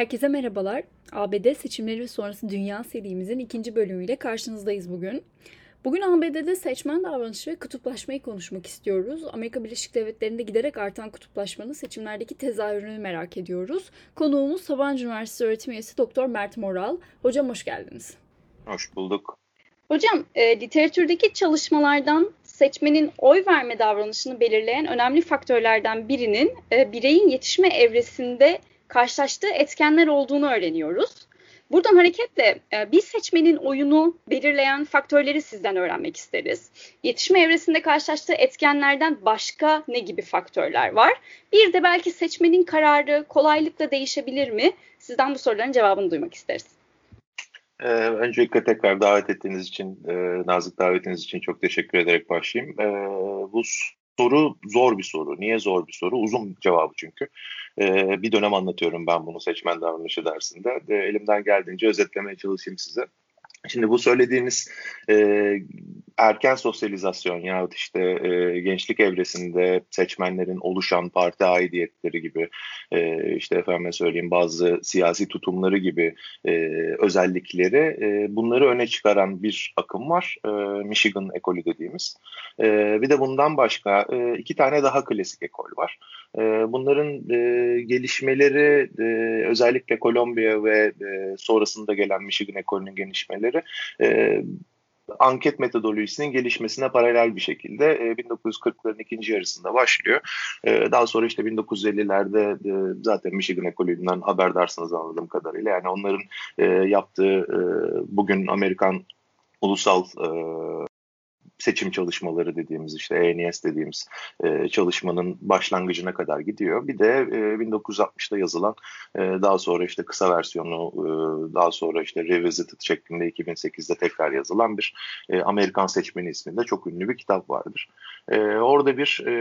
Herkese merhabalar. ABD seçimleri sonrası dünya serimizin ikinci bölümüyle karşınızdayız bugün. Bugün ABD'de seçmen davranışı ve kutuplaşmayı konuşmak istiyoruz. Amerika Birleşik Devletleri'nde giderek artan kutuplaşmanın seçimlerdeki tezahürünü merak ediyoruz. Konuğumuz Sabancı Üniversitesi öğretim üyesi Doktor Mert Moral. Hocam hoş geldiniz. Hoş bulduk. Hocam, e, literatürdeki çalışmalardan seçmenin oy verme davranışını belirleyen önemli faktörlerden birinin e, bireyin yetişme evresinde karşılaştığı etkenler olduğunu öğreniyoruz. Buradan hareketle e, biz seçmenin oyunu belirleyen faktörleri sizden öğrenmek isteriz. Yetişme evresinde karşılaştığı etkenlerden başka ne gibi faktörler var? Bir de belki seçmenin kararı kolaylıkla değişebilir mi? Sizden bu soruların cevabını duymak isteriz. Ee, öncelikle tekrar davet ettiğiniz için, e, nazik davetiniz için çok teşekkür ederek başlayayım. Ee, bu soru zor bir soru. Niye zor bir soru? Uzun cevabı çünkü. Ee, bir dönem anlatıyorum ben bunu seçmen davranışı dersinde. De, elimden geldiğince özetlemeye çalışayım size. Şimdi bu söylediğiniz e, erken sosyalizasyon yahut işte e, gençlik evresinde seçmenlerin oluşan parti aidiyetleri gibi e, işte efendime söyleyeyim bazı siyasi tutumları gibi e, özellikleri e, bunları öne çıkaran bir akım var. E, Michigan ekolü dediğimiz. E, bir de bundan başka e, iki tane daha klasik ekol var. E, bunların e, gelişmeleri e, özellikle Kolombiya ve e, sonrasında gelen Michigan ekolünün gelişmeleri anket metodolojisinin gelişmesine paralel bir şekilde e, 1940'ların ikinci yarısında başlıyor. Daha sonra işte 1950'lerde e, zaten Michigan ekolünden haberdarsınız anladığım kadarıyla. Yani onların yaptığı bugün Amerikan ulusal seçim çalışmaları dediğimiz işte ENS dediğimiz e, çalışmanın başlangıcına kadar gidiyor. Bir de e, 1960'da yazılan e, daha sonra işte kısa versiyonu e, daha sonra işte Revisited şeklinde 2008'de tekrar yazılan bir e, Amerikan seçmeni isminde çok ünlü bir kitap vardır. E, orada bir e,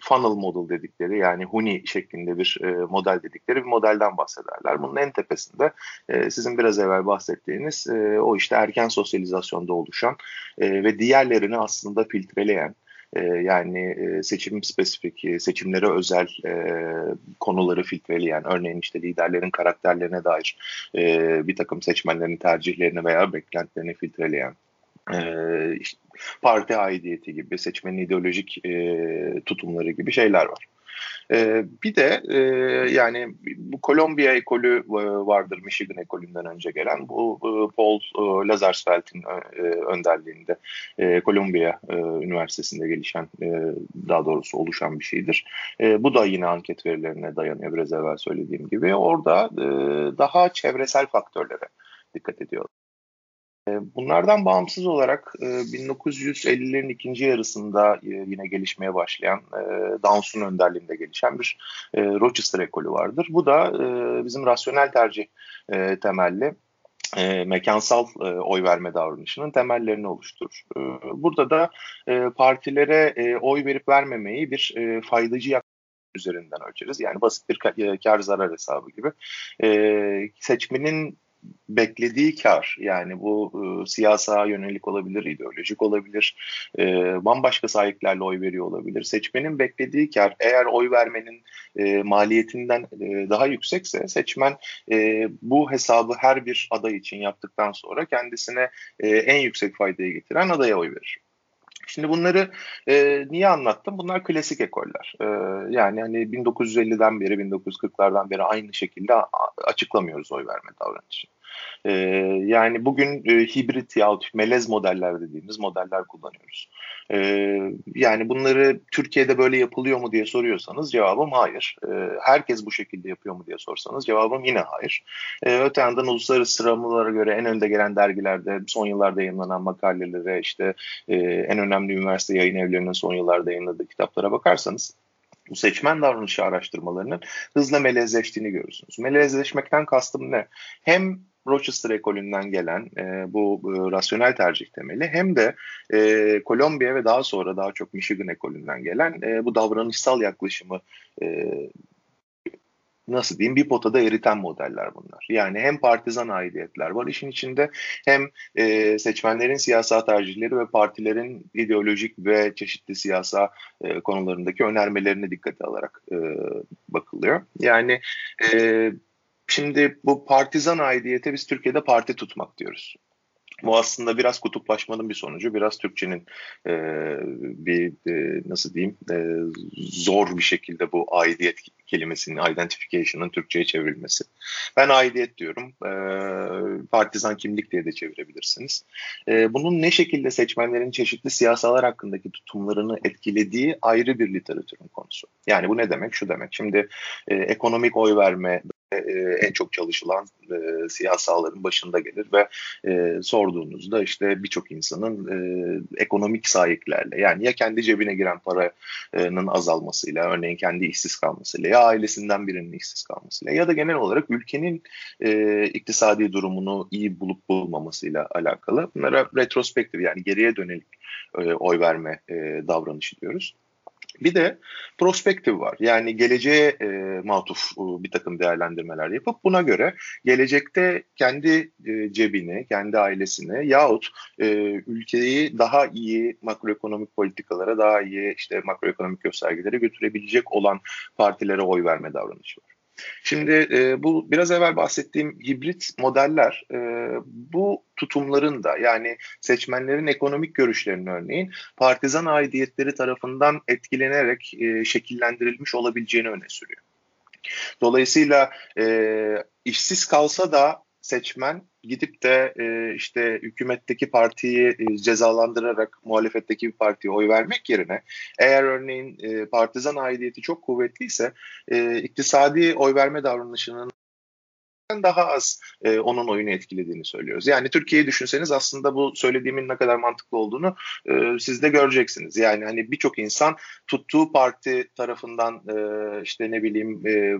funnel model dedikleri yani Huni şeklinde bir e, model dedikleri bir modelden bahsederler. Bunun en tepesinde e, sizin biraz evvel bahsettiğiniz e, o işte erken sosyalizasyonda oluşan e, ve diğer diğerlerini aslında filtreleyen e, yani e, seçim spesifik, e, seçimlere özel konuları filtreleyen, örneğin işte liderlerin karakterlerine dair bir takım seçmenlerin tercihlerini veya beklentilerini filtreleyen, parti aidiyeti gibi, seçmenin ideolojik tutumları gibi şeyler var. E, bir de e, yani bu Kolombiya ekolü e, vardır Michigan ekolünden önce gelen. Bu e, Paul e, Lazarsfeld'in e, önderliğinde e, Kolombiya e, Üniversitesi'nde gelişen e, daha doğrusu oluşan bir şeydir. E, bu da yine anket verilerine dayanıyor biraz evvel söylediğim gibi. Orada e, daha çevresel faktörlere dikkat ediyor. Ee, bunlardan bağımsız olarak 1950'lerin e, ikinci yarısında e, yine gelişmeye başlayan e, Downs'un önderliğinde gelişen bir Rochester ekolü vardır. Bu da bizim rasyonel tercih temelli mekansal oy verme davranışının temellerini oluşturur. burada da partilere oy verip vermemeyi bir faydacı yaklaşım üzerinden ölçeriz. Yani basit bir kar zarar hesabı gibi. seçmenin beklediği kar yani bu e, siyasa yönelik olabilir, ideolojik olabilir, e, bambaşka sahiplerle oy veriyor olabilir. Seçmenin beklediği kar eğer oy vermenin e, maliyetinden e, daha yüksekse seçmen e, bu hesabı her bir aday için yaptıktan sonra kendisine e, en yüksek faydayı getiren adaya oy verir. Şimdi bunları e, niye anlattım? Bunlar klasik ekoller. E, yani hani 1950'den beri, 1940'lardan beri aynı şekilde açıklamıyoruz oy verme davranışını. E, yani bugün e, hibrit yahut melez modeller dediğimiz modeller kullanıyoruz. E, yani bunları Türkiye'de böyle yapılıyor mu diye soruyorsanız cevabım hayır. E, herkes bu şekilde yapıyor mu diye sorsanız cevabım yine hayır. E, öte yandan uluslararası sıralamalara göre en önde gelen dergilerde son yıllarda yayınlanan makalelere işte e, en önemli üniversite yayın evlerinin son yıllarda yayınladığı kitaplara bakarsanız bu seçmen davranışı araştırmalarının hızla melezleştiğini görürsünüz. Melezleşmekten kastım ne? Hem Rochester ekolünden gelen e, bu e, rasyonel tercih temeli hem de e, Kolombiya ve daha sonra daha çok Michigan ekolünden gelen e, bu davranışsal yaklaşımı e, nasıl diyeyim bir potada eriten modeller bunlar. Yani hem partizan aidiyetler var işin içinde hem e, seçmenlerin siyasal tercihleri ve partilerin ideolojik ve çeşitli siyasa e, konularındaki önermelerini dikkate alarak e, bakılıyor. Yani e, Şimdi bu partizan aidiyete biz Türkiye'de parti tutmak diyoruz. Bu aslında biraz kutuplaşmanın bir sonucu, biraz Türkçenin e, bir e, nasıl diyeyim e, zor bir şekilde bu aidiyet kelimesinin identification'ın Türkçe'ye çevrilmesi. Ben aidiyet diyorum. E, partizan kimlik diye de çevirebilirsiniz. E, bunun ne şekilde seçmenlerin çeşitli siyasalar hakkındaki tutumlarını etkilediği ayrı bir literatürün konusu. Yani bu ne demek? Şu demek. Şimdi e, ekonomik oy verme, en çok çalışılan e, siyasaların başında gelir ve e, sorduğunuzda işte birçok insanın e, ekonomik sahiplerle yani ya kendi cebine giren paranın azalmasıyla örneğin kendi işsiz kalmasıyla ya ailesinden birinin işsiz kalmasıyla ya da genel olarak ülkenin e, iktisadi durumunu iyi bulup bulmamasıyla alakalı bunlara retrospektif yani geriye dönelik e, oy verme e, davranışı diyoruz. Bir de prospektif var. Yani geleceğe e, matuf e, bir takım değerlendirmeler yapıp buna göre gelecekte kendi e, cebini, kendi ailesini yahut e, ülkeyi daha iyi makroekonomik politikalara, daha iyi işte makroekonomik göstergelere götürebilecek olan partilere oy verme davranışı var. Şimdi e, bu biraz evvel bahsettiğim hibrit modeller e, bu tutumların da yani seçmenlerin ekonomik görüşlerinin örneğin partizan aidiyetleri tarafından etkilenerek e, şekillendirilmiş olabileceğini öne sürüyor. Dolayısıyla e, işsiz kalsa da seçmen gidip de e, işte hükümetteki partiyi e, cezalandırarak muhalefetteki bir partiye oy vermek yerine eğer örneğin e, partizan aidiyeti çok kuvvetliyse e, iktisadi oy verme davranışının daha az e, onun oyunu etkilediğini söylüyoruz. Yani Türkiye'yi düşünseniz aslında bu söylediğimin ne kadar mantıklı olduğunu e, siz de göreceksiniz. Yani hani birçok insan tuttuğu parti tarafından e, işte ne bileyim e,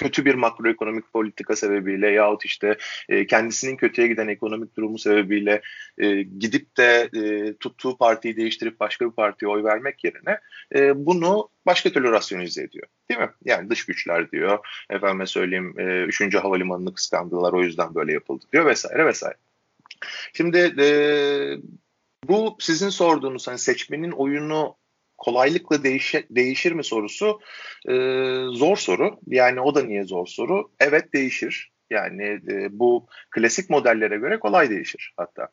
kötü bir makroekonomik politika sebebiyle yahut işte e, kendisinin kötüye giden ekonomik durumu sebebiyle e, gidip de e, tuttuğu partiyi değiştirip başka bir partiye oy vermek yerine e, bunu başka türlü rasyonize ediyor. Değil mi? Yani dış güçler diyor. Efendime söyleyeyim e, 3. havalimanını kıskandılar o yüzden böyle yapıldı diyor vesaire vesaire. Şimdi e, bu sizin sorduğunuz hani seçmenin oyunu kolaylıkla değişir, değişir mi sorusu e, zor soru. Yani o da niye zor soru? Evet değişir. Yani e, bu klasik modellere göre kolay değişir hatta.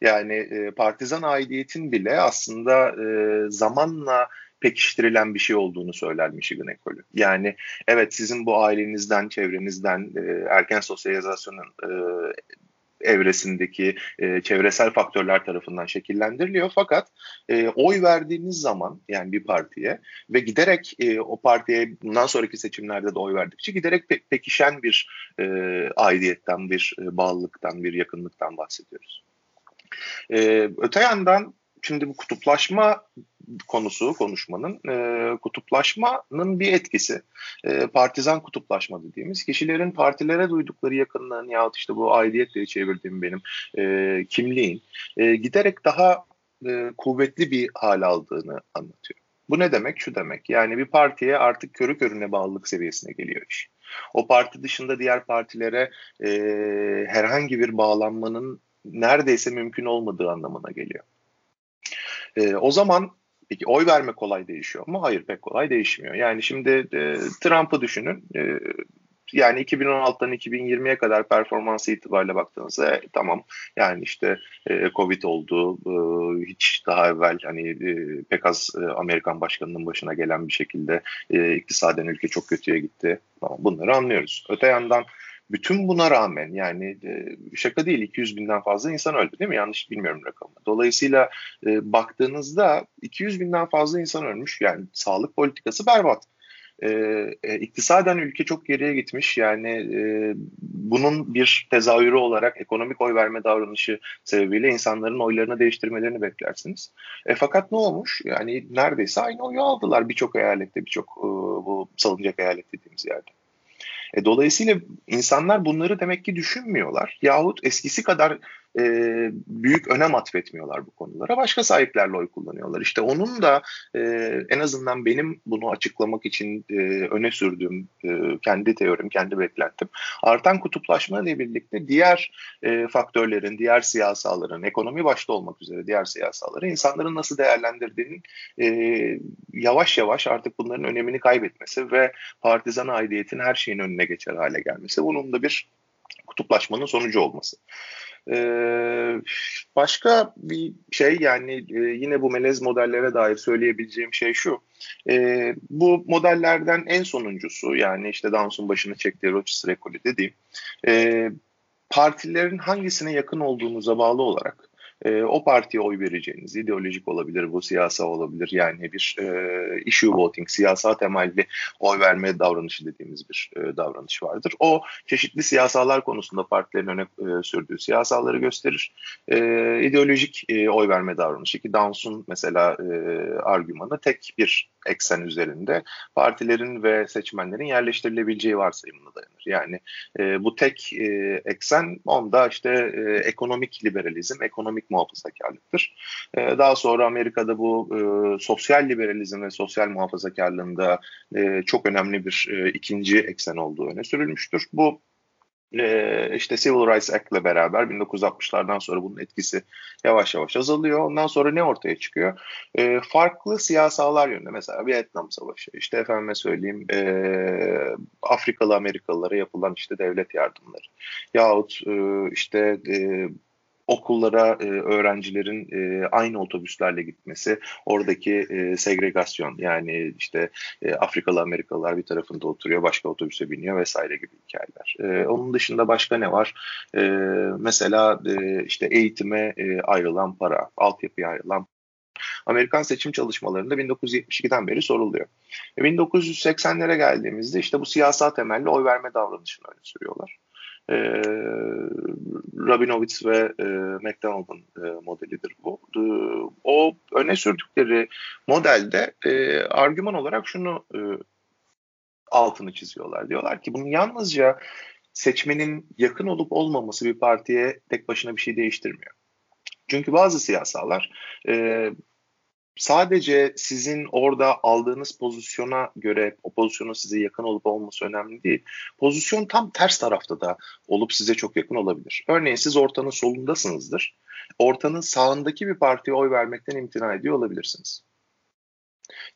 Yani e, partizan aidiyetin bile aslında e, zamanla pekiştirilen bir şey olduğunu söyler Michigan ekolü. Yani evet sizin bu ailenizden, çevrenizden, e, erken sosyalizasyonun e, evresindeki e, çevresel faktörler tarafından şekillendiriliyor. Fakat e, oy verdiğiniz zaman yani bir partiye ve giderek e, o partiye bundan sonraki seçimlerde de oy verdikçe giderek pe- pekişen bir e, aidiyetten, bir e, bağlılıktan, bir yakınlıktan bahsediyoruz. E, öte yandan şimdi bu kutuplaşma konusu konuşmanın e, kutuplaşmanın bir etkisi. E, partizan kutuplaşma dediğimiz kişilerin partilere duydukları yakınlığın yahut işte bu aidiyet diye çevirdiğim benim e, kimliğin e, giderek daha e, kuvvetli bir hal aldığını anlatıyor. Bu ne demek? Şu demek. Yani bir partiye artık körü körüne bağlılık seviyesine geliyor iş. O parti dışında diğer partilere e, herhangi bir bağlanmanın neredeyse mümkün olmadığı anlamına geliyor. E, o zaman Peki oy verme kolay değişiyor mu? Hayır pek kolay değişmiyor. Yani şimdi e, Trump'ı düşünün. E, yani 2016'dan 2020'ye kadar performansı itibariyle baktığınızda e, tamam yani işte e, Covid oldu e, hiç daha evvel hani e, pek az e, Amerikan başkanının başına gelen bir şekilde e, iktisaden ülke çok kötüye gitti. Tamam, bunları anlıyoruz. Öte yandan bütün buna rağmen yani e, şaka değil 200 binden fazla insan öldü değil mi? Yanlış bilmiyorum rakamı. Dolayısıyla e, baktığınızda 200 binden fazla insan ölmüş. Yani sağlık politikası berbat. E, e, iktisaden ülke çok geriye gitmiş. Yani bunun bir tezahürü olarak ekonomik oy verme davranışı sebebiyle insanların oylarını değiştirmelerini beklersiniz. E, fakat ne olmuş? Yani neredeyse aynı oyu aldılar birçok eyalette, birçok e, bu salıncak eyalet dediğimiz yerde. E, dolayısıyla insanlar bunları demek ki düşünmüyorlar. Yahut eskisi kadar e, büyük önem atfetmiyorlar bu konulara. Başka sahiplerle oy kullanıyorlar. İşte onun da e, en azından benim bunu açıklamak için e, öne sürdüğüm e, kendi teorim, kendi beklentim artan kutuplaşma ile birlikte diğer e, faktörlerin, diğer siyasaların, ekonomi başta olmak üzere diğer siyasaları insanların nasıl değerlendirdiğinin e, yavaş yavaş artık bunların önemini kaybetmesi ve partizan aidiyetin her şeyin önüne geçer hale gelmesi. Bunun da bir kutuplaşmanın sonucu olması. Ee, başka bir şey yani e, yine bu melez modellere dair söyleyebileceğim şey şu. E, bu modellerden en sonuncusu yani işte Downs'un başını çektiği Rochester ekolü dediğim e, partilerin hangisine yakın olduğunuza bağlı olarak e, o partiye oy vereceğiniz ideolojik olabilir, bu siyasa olabilir. Yani bir e, issue voting, siyasa temelli oy verme davranışı dediğimiz bir e, davranış vardır. O çeşitli siyasalar konusunda partilerin öne e, sürdüğü siyasaları gösterir. E, ideolojik e, oy verme davranışı ki Downs'un mesela e, argümanı tek bir eksen üzerinde partilerin ve seçmenlerin yerleştirilebileceği varsayımına dayanır. Yani e, bu tek e, eksen onda işte e, ekonomik liberalizm, ekonomik muhafazakarlıktır. E, daha sonra Amerika'da bu e, sosyal liberalizm ve sosyal muhafazakarlığında e, çok önemli bir e, ikinci eksen olduğu öne sürülmüştür. Bu e, işte Civil Rights Act ile beraber 1960'lardan sonra bunun etkisi yavaş yavaş azalıyor. Ondan sonra ne ortaya çıkıyor? E, farklı siyasalar yönünde mesela Vietnam Savaşı, işte efendime söyleyeyim e, Afrikalı Amerikalılara yapılan işte devlet yardımları yahut e, işte e, okullara e, öğrencilerin e, aynı otobüslerle gitmesi, oradaki e, segregasyon yani işte e, Afrikalı Amerikalılar bir tarafında oturuyor, başka otobüse biniyor vesaire gibi hikayeler. E, onun dışında başka ne var? E, mesela e, işte eğitime e, ayrılan para, altyapıya ayrılan Amerikan seçim çalışmalarında 1972'den beri soruluyor. 1980'lere geldiğimizde işte bu siyasal temelli oy verme davranışını öne sürüyorlar e, Rabinovitz ve e, McDonald'ın e, modelidir bu. E, o öne sürdükleri modelde e, argüman olarak şunu e, altını çiziyorlar. Diyorlar ki bunun yalnızca seçmenin yakın olup olmaması bir partiye tek başına bir şey değiştirmiyor. Çünkü bazı siyasalar e, sadece sizin orada aldığınız pozisyona göre o pozisyonun size yakın olup olması önemli değil. Pozisyon tam ters tarafta da olup size çok yakın olabilir. Örneğin siz ortanın solundasınızdır. Ortanın sağındaki bir partiye oy vermekten imtina ediyor olabilirsiniz.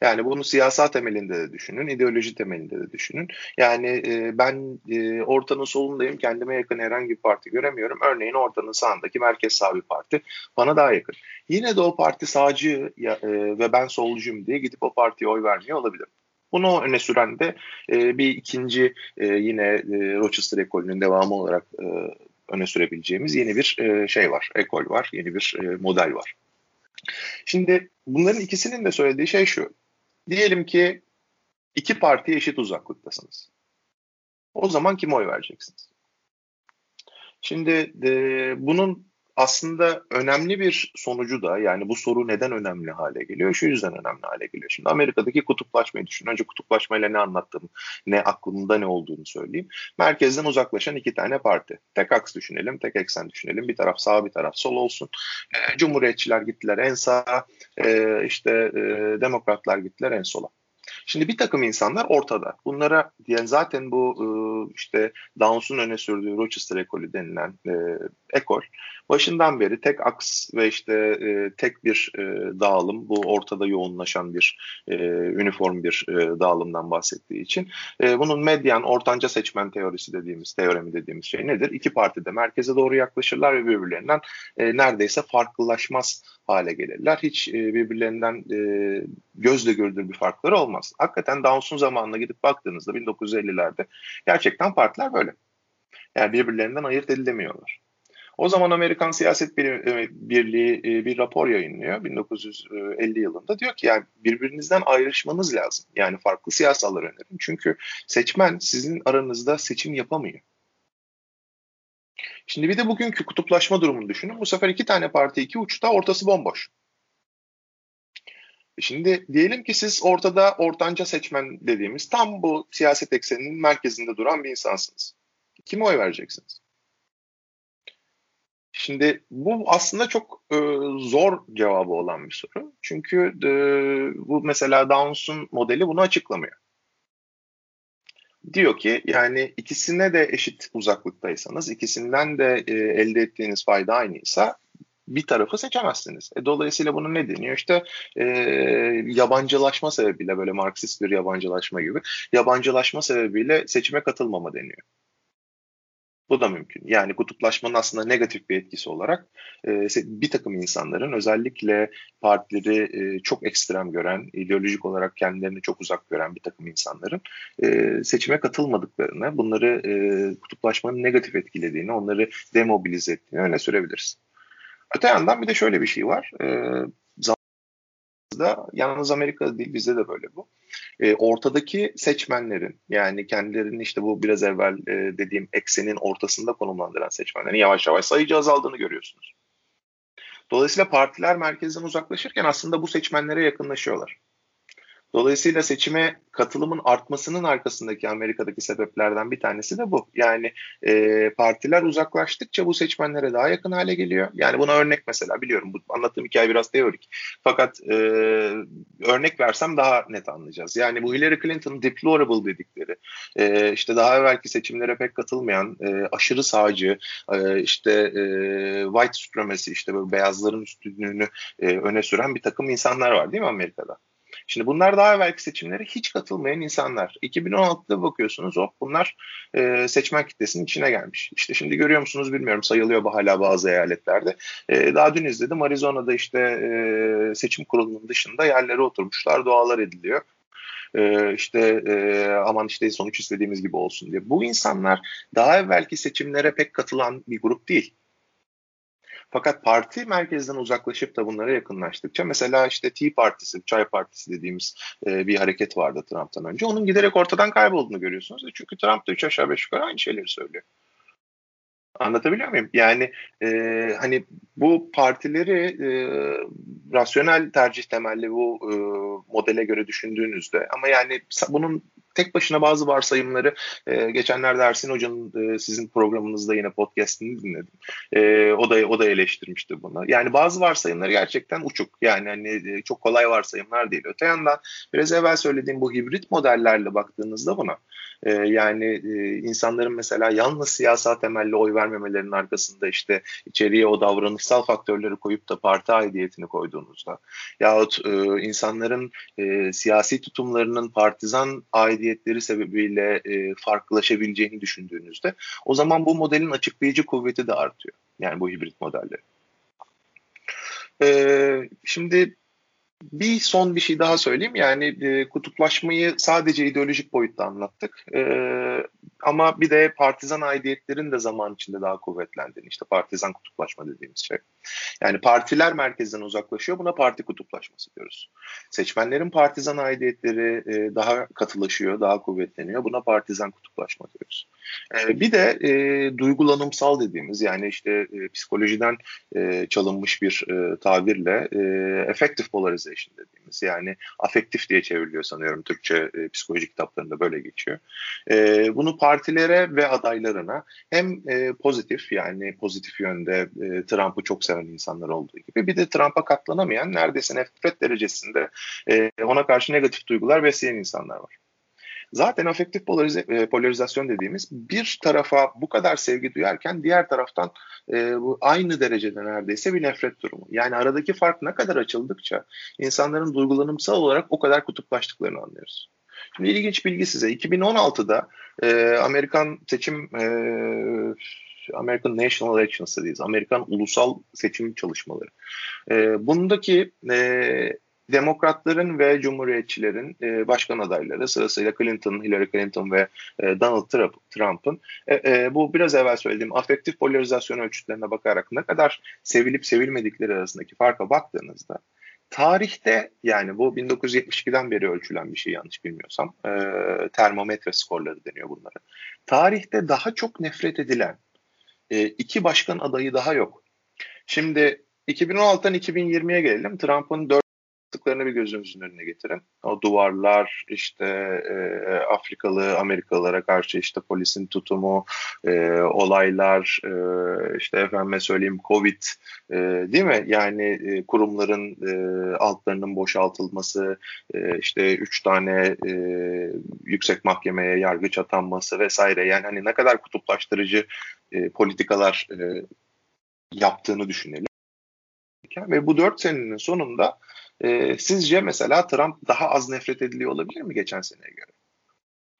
Yani bunu siyasal temelinde de düşünün, ideoloji temelinde de düşünün. Yani e, ben e, ortanın solundayım, kendime yakın herhangi bir parti göremiyorum. Örneğin ortanın sağındaki merkez sağ bir parti bana daha yakın. Yine de o parti sağcı ya, e, ve ben solcuyum diye gidip o partiye oy vermiyor olabilirim. Bunu öne süren de e, bir ikinci e, yine e, Rochester ekolünün devamı olarak e, öne sürebileceğimiz yeni bir e, şey var, ekol var, yeni bir e, model var. Şimdi bunların ikisinin de söylediği şey şu. Diyelim ki iki parti eşit uzaklıktasınız. O zaman kime oy vereceksiniz? Şimdi de, bunun aslında önemli bir sonucu da yani bu soru neden önemli hale geliyor? Şu yüzden önemli hale geliyor. Şimdi Amerika'daki kutuplaşmayı düşün. Önce kutuplaşmayla ne anlattığımı, ne aklımda ne olduğunu söyleyeyim. Merkezden uzaklaşan iki tane parti. Tek aks düşünelim, tek eksen düşünelim. Bir taraf sağ, bir taraf sol olsun. E, Cumhuriyetçiler gittiler en sağa, e, işte e, demokratlar gittiler en sola. Şimdi bir takım insanlar ortada. Bunlara yani zaten bu e, işte Downs'un öne sürdüğü Rochester ekolü denilen e, ekol başından beri tek aks ve işte e, tek bir e, dağılım bu ortada yoğunlaşan bir e, üniform bir e, dağılımdan bahsettiği için e, bunun medyan ortanca seçmen teorisi dediğimiz teoremi dediğimiz şey nedir? İki parti de merkeze doğru yaklaşırlar ve birbirlerinden e, neredeyse farklılaşmaz hale gelirler. Hiç e, birbirlerinden e, gözle görülür bir farkları olmaz. Hakikaten Downs'un zamanına gidip baktığınızda 1950'lerde gerçekten partiler böyle. Yani birbirlerinden ayırt edilemiyorlar. O zaman Amerikan Siyaset e, Birliği e, bir rapor yayınlıyor 1950 yılında. Diyor ki yani birbirinizden ayrışmanız lazım. Yani farklı siyasallar önerin. Çünkü seçmen sizin aranızda seçim yapamıyor. Şimdi bir de bugünkü kutuplaşma durumunu düşünün. Bu sefer iki tane parti iki uçta ortası bomboş. Şimdi diyelim ki siz ortada ortanca seçmen dediğimiz tam bu siyaset ekseninin merkezinde duran bir insansınız. Kime oy vereceksiniz? Şimdi bu aslında çok e, zor cevabı olan bir soru. Çünkü e, bu mesela Downs'un modeli bunu açıklamıyor. Diyor ki yani ikisine de eşit uzaklıktaysanız, ikisinden de e, elde ettiğiniz fayda aynıysa bir tarafı seçemezsiniz. E, dolayısıyla bunu ne deniyor? İşte e, yabancılaşma sebebiyle böyle Marksist bir yabancılaşma gibi yabancılaşma sebebiyle seçime katılmama deniyor. Bu da mümkün. Yani kutuplaşmanın aslında negatif bir etkisi olarak e, bir takım insanların özellikle partileri e, çok ekstrem gören, ideolojik olarak kendilerini çok uzak gören bir takım insanların e, seçime katılmadıklarını, bunları e, kutuplaşmanın negatif etkilediğini, onları demobilize ettiğini öne sürebiliriz. Öte yandan bir de şöyle bir şey var. E, da yalnız Amerika'da değil bizde de böyle bu. E, ortadaki seçmenlerin yani kendilerini işte bu biraz evvel e, dediğim eksenin ortasında konumlandıran seçmenlerin yavaş yavaş sayıcı azaldığını görüyorsunuz. Dolayısıyla partiler merkezden uzaklaşırken aslında bu seçmenlere yakınlaşıyorlar. Dolayısıyla seçime katılımın artmasının arkasındaki Amerika'daki sebeplerden bir tanesi de bu. Yani e, partiler uzaklaştıkça bu seçmenlere daha yakın hale geliyor. Yani buna örnek mesela biliyorum bu anlattığım hikaye biraz teorik. Fakat e, örnek versem daha net anlayacağız. Yani bu Hillary Clinton'ın deplorable dedikleri e, işte daha evvelki seçimlere pek katılmayan e, aşırı sağcı e, işte e, white supremacy işte böyle beyazların üstünlüğünü e, öne süren bir takım insanlar var değil mi Amerika'da? Şimdi bunlar daha evvelki seçimlere hiç katılmayan insanlar. 2016'da bakıyorsunuz hop bunlar e, seçmen kitlesinin içine gelmiş. İşte şimdi görüyor musunuz bilmiyorum sayılıyor hala bazı eyaletlerde. E, daha dün izledim Arizona'da işte e, seçim kurulunun dışında yerlere oturmuşlar dualar ediliyor ee, işte e, aman işte sonuç istediğimiz gibi olsun diye. Bu insanlar daha evvelki seçimlere pek katılan bir grup değil. Fakat parti merkezden uzaklaşıp da bunlara yakınlaştıkça mesela işte Tea Partisi, Çay Partisi dediğimiz e, bir hareket vardı Trump'tan önce. Onun giderek ortadan kaybolduğunu görüyorsunuz. Çünkü Trump da üç aşağı beş yukarı aynı şeyleri söylüyor. Anlatabiliyor muyum? Yani e, hani bu partileri e, rasyonel tercih temelli bu e, modele göre düşündüğünüzde ama yani bunun tek başına bazı varsayımları e, geçenlerde Ersin Hoca'nın e, sizin programınızda yine podcast'ini dinledim. E, o da o da eleştirmişti bunu. Yani bazı varsayımları gerçekten uçuk. Yani hani e, çok kolay varsayımlar değil. Öte yandan biraz evvel söylediğim bu hibrit modellerle baktığınızda buna e, yani e, insanların mesela yalnız siyasal temelli oy vermemelerinin arkasında işte içeriye o davranışsal faktörleri koyup da parti aidiyetini koyduğunuzda yahut e, insanların siyasi tutumlarının partizan aidiyetleri sebebiyle e, farklılaşabileceğini düşündüğünüzde o zaman bu modelin açıklayıcı kuvveti de artıyor. Yani bu hibrit modelleri. Ee, şimdi bir son bir şey daha söyleyeyim. Yani e, kutuplaşmayı sadece ideolojik boyutta anlattık. E, ama bir de partizan aidiyetlerin de zaman içinde daha kuvvetlendiğini, işte partizan kutuplaşma dediğimiz şey. Yani partiler merkezden uzaklaşıyor, buna parti kutuplaşması diyoruz. Seçmenlerin partizan aidiyetleri e, daha katılaşıyor, daha kuvvetleniyor, buna partizan kutuplaşma diyoruz. E, bir de e, duygulanımsal dediğimiz, yani işte e, psikolojiden e, çalınmış bir e, tabirle e, effective polarization dediğimiz, yani afektif diye çevriliyor sanıyorum Türkçe e, psikoloji kitaplarında böyle geçiyor. E, bunu parti partilere ve adaylarına hem e, pozitif yani pozitif yönde e, Trump'ı çok seven insanlar olduğu gibi bir de Trump'a katlanamayan neredeyse nefret derecesinde e, ona karşı negatif duygular besleyen insanlar var. Zaten afektif polarize, e, polarizasyon dediğimiz bir tarafa bu kadar sevgi duyarken diğer taraftan e, bu aynı derecede neredeyse bir nefret durumu. Yani aradaki fark ne kadar açıldıkça insanların duygulanımsal olarak o kadar kutuplaştıklarını anlıyoruz. Şimdi ilginç bilgi size. 2016'da e, Amerikan seçim e, American National Election Studies, Amerikan ulusal seçim çalışmaları. E, bundaki e, Demokratların ve Cumhuriyetçilerin e, başkan adayları sırasıyla Clinton, Hillary Clinton ve e, Donald Trump, Trump'ın e, e, bu biraz evvel söylediğim afektif polarizasyon ölçütlerine bakarak ne kadar sevilip sevilmedikleri arasındaki farka baktığınızda Tarihte yani bu 1972'den beri ölçülen bir şey yanlış bilmiyorsam e, termometre skorları deniyor bunlara. Tarihte daha çok nefret edilen e, iki başkan adayı daha yok. Şimdi 2016'dan 2020'ye gelelim. Trump'ın 4 yaptıklarını bir gözünüzün önüne getirin. O duvarlar, işte e, Afrikalı, Amerikalılara karşı işte polisin tutumu, e, olaylar, e, işte efendime söyleyeyim Covid, e, değil mi? Yani e, kurumların e, altlarının boşaltılması, e, işte üç tane e, yüksek mahkemeye yargıç atanması vesaire. Yani hani ne kadar kutuplaştırıcı e, politikalar e, yaptığını düşünelim. Ve bu dört senenin sonunda e, sizce mesela Trump daha az nefret ediliyor olabilir mi geçen seneye göre?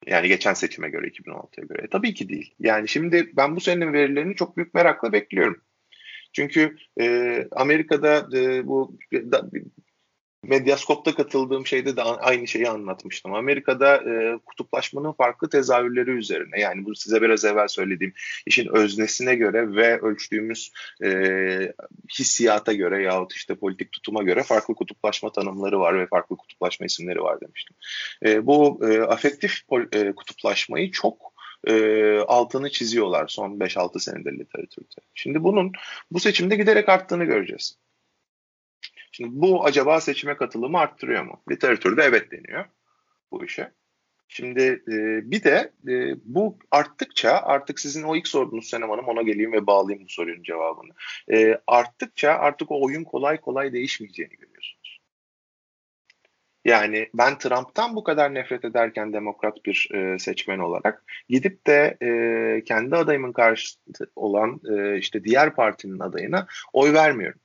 Yani geçen seçime göre 2016'ya göre. E, tabii ki değil. Yani şimdi ben bu senenin verilerini çok büyük merakla bekliyorum. Çünkü e, Amerika'da e, bu da, Medyaskop'ta katıldığım şeyde de aynı şeyi anlatmıştım. Amerika'da e, kutuplaşmanın farklı tezahürleri üzerine yani bu size biraz evvel söylediğim işin öznesine göre ve ölçtüğümüz e, hissiyata göre yahut işte politik tutuma göre farklı kutuplaşma tanımları var ve farklı kutuplaşma isimleri var demiştim. E, bu e, afektif e, kutuplaşmayı çok e, altını çiziyorlar son 5-6 senedir literatürde. Şimdi bunun bu seçimde giderek arttığını göreceğiz. Şimdi bu acaba seçime katılımı arttırıyor mu? Literatürde evet deniyor bu işe. Şimdi e, bir de e, bu arttıkça artık sizin o ilk sorduğunuz Senem Hanım ona geleyim ve bağlayayım bu sorunun cevabını. E, arttıkça artık o oyun kolay kolay değişmeyeceğini görüyorsunuz. Yani ben Trump'tan bu kadar nefret ederken demokrat bir e, seçmen olarak gidip de e, kendi adayımın karşısında olan e, işte diğer partinin adayına oy vermiyorum.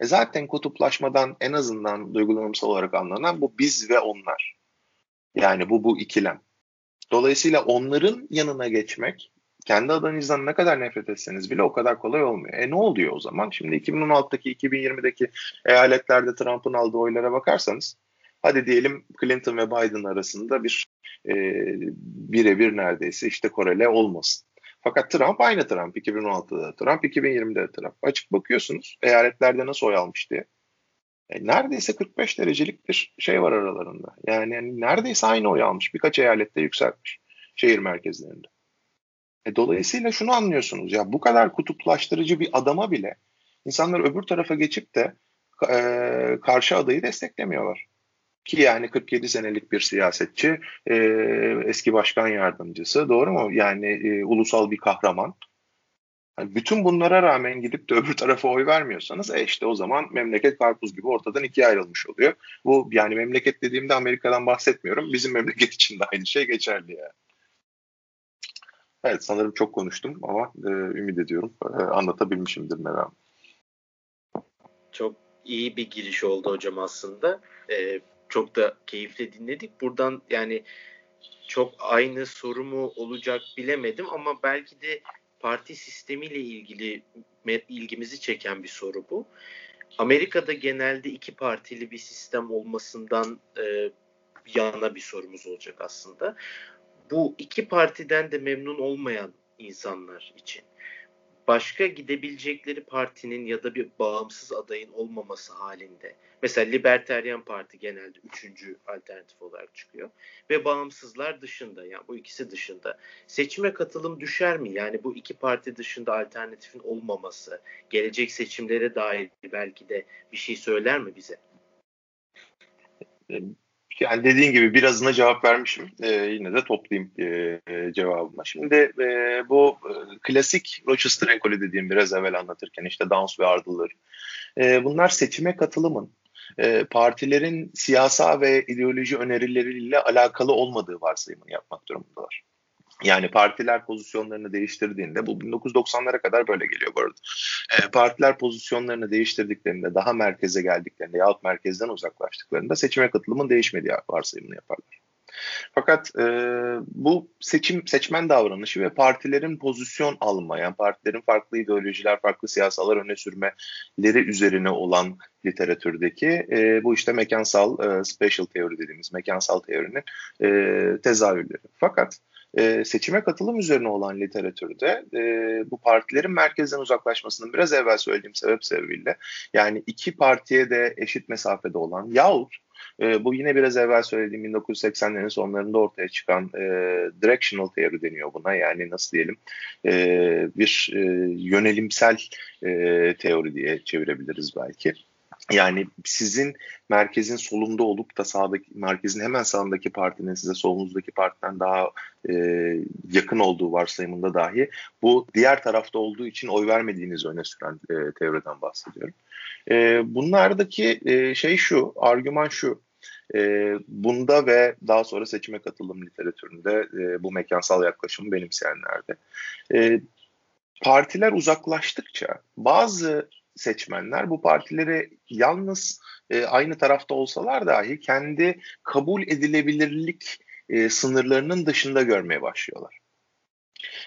E zaten kutuplaşmadan en azından duygulanımsal olarak anlanan bu biz ve onlar. Yani bu bu ikilem. Dolayısıyla onların yanına geçmek kendi adanızdan ne kadar nefret etseniz bile o kadar kolay olmuyor. E ne oluyor o zaman? Şimdi 2016'daki 2020'deki eyaletlerde Trump'ın aldığı oylara bakarsanız hadi diyelim Clinton ve Biden arasında bir e, birebir neredeyse işte korele olmasın. Fakat Trump aynı Trump. 2016'da Trump, 2020'de Trump. Açık bakıyorsunuz eyaletlerde nasıl oy almış diye. E, neredeyse 45 derecelik bir şey var aralarında. Yani, yani neredeyse aynı oy almış. Birkaç eyalette yükseltmiş şehir merkezlerinde. E, dolayısıyla şunu anlıyorsunuz ya bu kadar kutuplaştırıcı bir adama bile insanlar öbür tarafa geçip de e, karşı adayı desteklemiyorlar. Ki yani 47 senelik bir siyasetçi, e, eski başkan yardımcısı doğru mu? Yani e, ulusal bir kahraman. Yani bütün bunlara rağmen gidip de öbür tarafa oy vermiyorsanız e işte o zaman memleket karpuz gibi ortadan ikiye ayrılmış oluyor. Bu yani memleket dediğimde Amerika'dan bahsetmiyorum. Bizim memleket için de aynı şey geçerli yani. Evet sanırım çok konuştum ama e, ümit ediyorum e, anlatabilmişimdir merak. Çok iyi bir giriş oldu hocam aslında. E, çok da keyifle dinledik. Buradan yani çok aynı soru mu olacak bilemedim ama belki de parti sistemiyle ilgili ilgimizi çeken bir soru bu. Amerika'da genelde iki partili bir sistem olmasından e, yana bir sorumuz olacak aslında. Bu iki partiden de memnun olmayan insanlar için başka gidebilecekleri partinin ya da bir bağımsız adayın olmaması halinde mesela Liberteryan Parti genelde üçüncü alternatif olarak çıkıyor ve bağımsızlar dışında yani bu ikisi dışında seçime katılım düşer mi? Yani bu iki parti dışında alternatifin olmaması gelecek seçimlere dair belki de bir şey söyler mi bize? Yani dediğin gibi birazına cevap vermişim. Ee, yine de toplayayım e, e, cevabımı. Şimdi e, bu e, klasik Rochester ekolü dediğim biraz evvel anlatırken işte Downs ve Ardılır. E, bunlar seçime katılımın e, partilerin siyasa ve ideoloji önerileriyle alakalı olmadığı varsayımını yapmak durumundalar. Yani partiler pozisyonlarını değiştirdiğinde bu 1990'lara kadar böyle geliyor bu arada. E, partiler pozisyonlarını değiştirdiklerinde daha merkeze geldiklerinde yahut merkezden uzaklaştıklarında seçime katılımın değişmediği varsayımını yaparlar. Fakat e, bu seçim seçmen davranışı ve partilerin pozisyon alma, yani partilerin farklı ideolojiler, farklı siyasalar öne sürmeleri üzerine olan literatürdeki e, bu işte mekansal e, spatial teori dediğimiz mekansal teorinin e, tezahürleri. Fakat e, seçime katılım üzerine olan literatürde e, bu partilerin merkezden uzaklaşmasının biraz evvel söylediğim sebep sebebiyle yani iki partiye de eşit mesafede olan yahut e, bu yine biraz evvel söylediğim 1980'lerin sonlarında ortaya çıkan e, directional theory deniyor buna. Yani nasıl diyelim e, bir e, yönelimsel e, teori diye çevirebiliriz belki. Yani sizin merkezin solunda olup da sağdaki merkezin hemen sağındaki partinin size solunuzdaki partiden daha e, yakın olduğu varsayımında dahi bu diğer tarafta olduğu için oy vermediğinizi öne süren e, teoriden bahsediyorum. E, bunlardaki e, şey şu, argüman şu. E, bunda ve daha sonra seçime katılım literatüründe e, bu mekansal yaklaşımı benimseyenlerde. E, partiler uzaklaştıkça bazı seçmenler bu partileri yalnız e, aynı tarafta olsalar dahi kendi kabul edilebilirlik e, sınırlarının dışında görmeye başlıyorlar.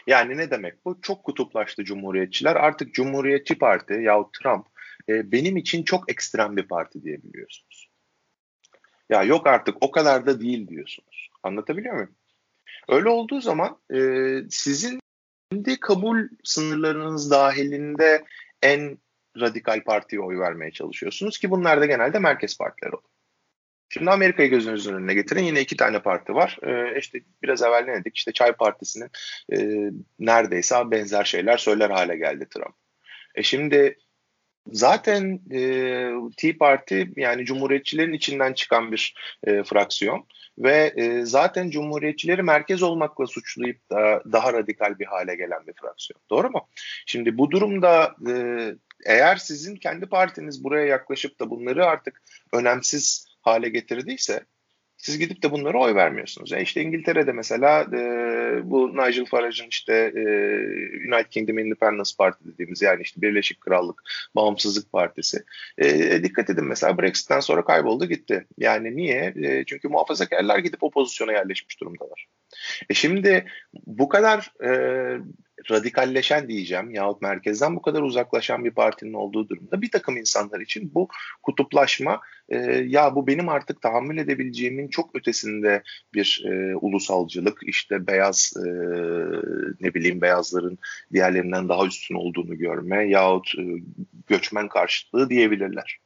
Yani ne demek bu? Çok kutuplaştı Cumhuriyetçiler. Artık Cumhuriyetçi Parti yahut Trump e, benim için çok ekstrem bir parti diyebiliyorsunuz. Ya yok artık o kadar da değil diyorsunuz. Anlatabiliyor muyum? Öyle olduğu zaman e, sizin kendi kabul sınırlarınız dahilinde en radikal partiye oy vermeye çalışıyorsunuz ki bunlar da genelde merkez partiler oluyor. Şimdi Amerika'yı gözünüzün önüne getirin. Yine iki tane parti var. Ee, işte biraz evvel ne dedik? İşte Çay Partisi'nin e, neredeyse benzer şeyler söyler hale geldi Trump. E şimdi zaten e, Tea Parti yani Cumhuriyetçilerin içinden çıkan bir e, fraksiyon ve e, zaten Cumhuriyetçileri merkez olmakla suçlayıp da daha radikal bir hale gelen bir fraksiyon. Doğru mu? Şimdi bu durumda e, eğer sizin kendi partiniz buraya yaklaşıp da bunları artık önemsiz hale getirdiyse siz gidip de bunlara oy vermiyorsunuz. E işte İngiltere'de mesela e, bu Nigel Farage'ın işte e, United Kingdom Independence Party dediğimiz yani işte Birleşik Krallık Bağımsızlık Partisi. E, dikkat edin mesela Brexit'ten sonra kayboldu gitti. Yani niye? E, çünkü muhafazakarlar gidip o pozisyona yerleşmiş durumdalar. E şimdi bu kadar e, radikalleşen diyeceğim yahut merkezden bu kadar uzaklaşan bir partinin olduğu durumda bir takım insanlar için bu kutuplaşma e, ya bu benim artık tahammül edebileceğimin çok ötesinde bir e, ulusalcılık işte beyaz e, ne bileyim beyazların diğerlerinden daha üstün olduğunu görme yahut e, göçmen karşıtlığı diyebilirler.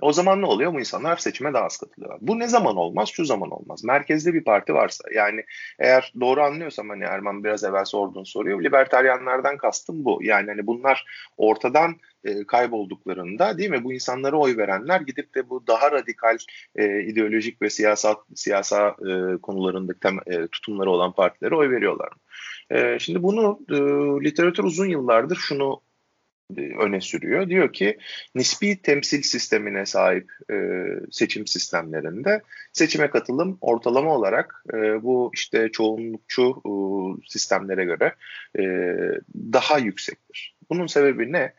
O zaman ne oluyor? Bu insanlar seçime daha az katılıyorlar. Bu ne zaman olmaz? Şu zaman olmaz. Merkezde bir parti varsa yani eğer doğru anlıyorsam hani Erman biraz evvel sorduğun soruyor. Libertaryanlardan kastım bu. Yani hani bunlar ortadan e, kaybolduklarında değil mi? Bu insanlara oy verenler gidip de bu daha radikal e, ideolojik ve siyasal siyasa e, konularında tem, e, tutumları olan partilere oy veriyorlar. E, şimdi bunu e, literatür uzun yıllardır şunu öne sürüyor. Diyor ki nispi temsil sistemine sahip e, seçim sistemlerinde seçime katılım ortalama olarak e, bu işte çoğunlukçu e, sistemlere göre e, daha yüksektir. Bunun sebebi ne?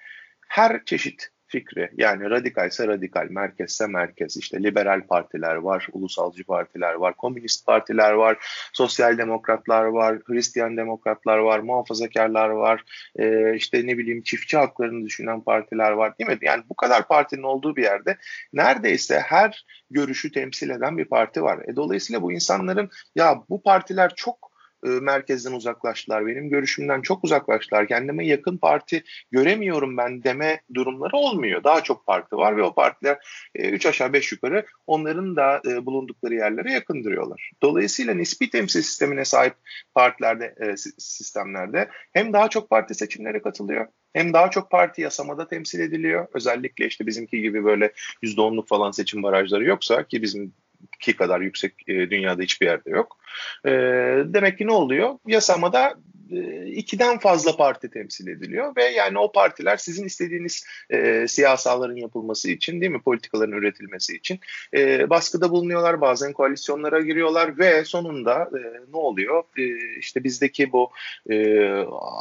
Her çeşit fikri yani radikalse radikal, merkezse merkez, işte liberal partiler var, ulusalcı partiler var, komünist partiler var, sosyal demokratlar var, Hristiyan demokratlar var, muhafazakarlar var, e, işte ne bileyim çiftçi haklarını düşünen partiler var değil mi? Yani bu kadar partinin olduğu bir yerde neredeyse her görüşü temsil eden bir parti var. E, dolayısıyla bu insanların ya bu partiler çok e, merkezden uzaklaştılar. Benim görüşümden çok uzaklaştılar. Kendime yakın parti göremiyorum ben deme durumları olmuyor. Daha çok parti var ve o partiler 3 e, aşağı 5 yukarı onların da e, bulundukları yerlere yakın duruyorlar. Dolayısıyla nispi temsil sistemine sahip partilerde, sistemlerde hem daha çok parti seçimlere katılıyor hem daha çok parti yasamada temsil ediliyor. Özellikle işte bizimki gibi böyle %10'luk falan seçim barajları yoksa ki bizim ki kadar yüksek e, dünyada hiçbir yerde yok. E, demek ki ne oluyor? Yasamada e, ikiden fazla parti temsil ediliyor ve yani o partiler sizin istediğiniz e, siyasaların yapılması için değil mi politikaların üretilmesi için e, baskıda bulunuyorlar bazen koalisyonlara giriyorlar ve sonunda e, ne oluyor e, işte bizdeki bu e,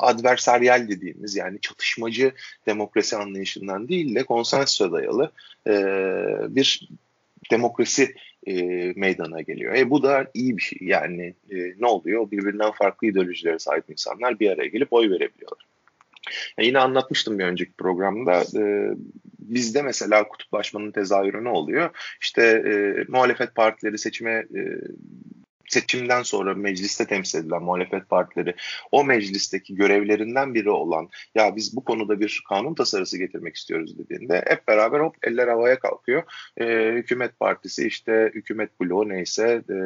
adversaryal dediğimiz yani çatışmacı demokrasi anlayışından değil de konsensüse dayalı e, bir demokrasi e, meydana geliyor. E, bu da iyi bir şey. Yani e, ne oluyor? Birbirinden farklı ideolojilere sahip insanlar bir araya gelip oy verebiliyorlar. Yani yine anlatmıştım bir önceki programda. E, bizde mesela kutuplaşmanın tezahürü ne oluyor? İşte e, muhalefet partileri seçime e, seçimden sonra mecliste temsil edilen muhalefet partileri o meclisteki görevlerinden biri olan ya biz bu konuda bir kanun tasarısı getirmek istiyoruz dediğinde hep beraber hop eller havaya kalkıyor. E, hükümet partisi işte hükümet bloğu neyse e,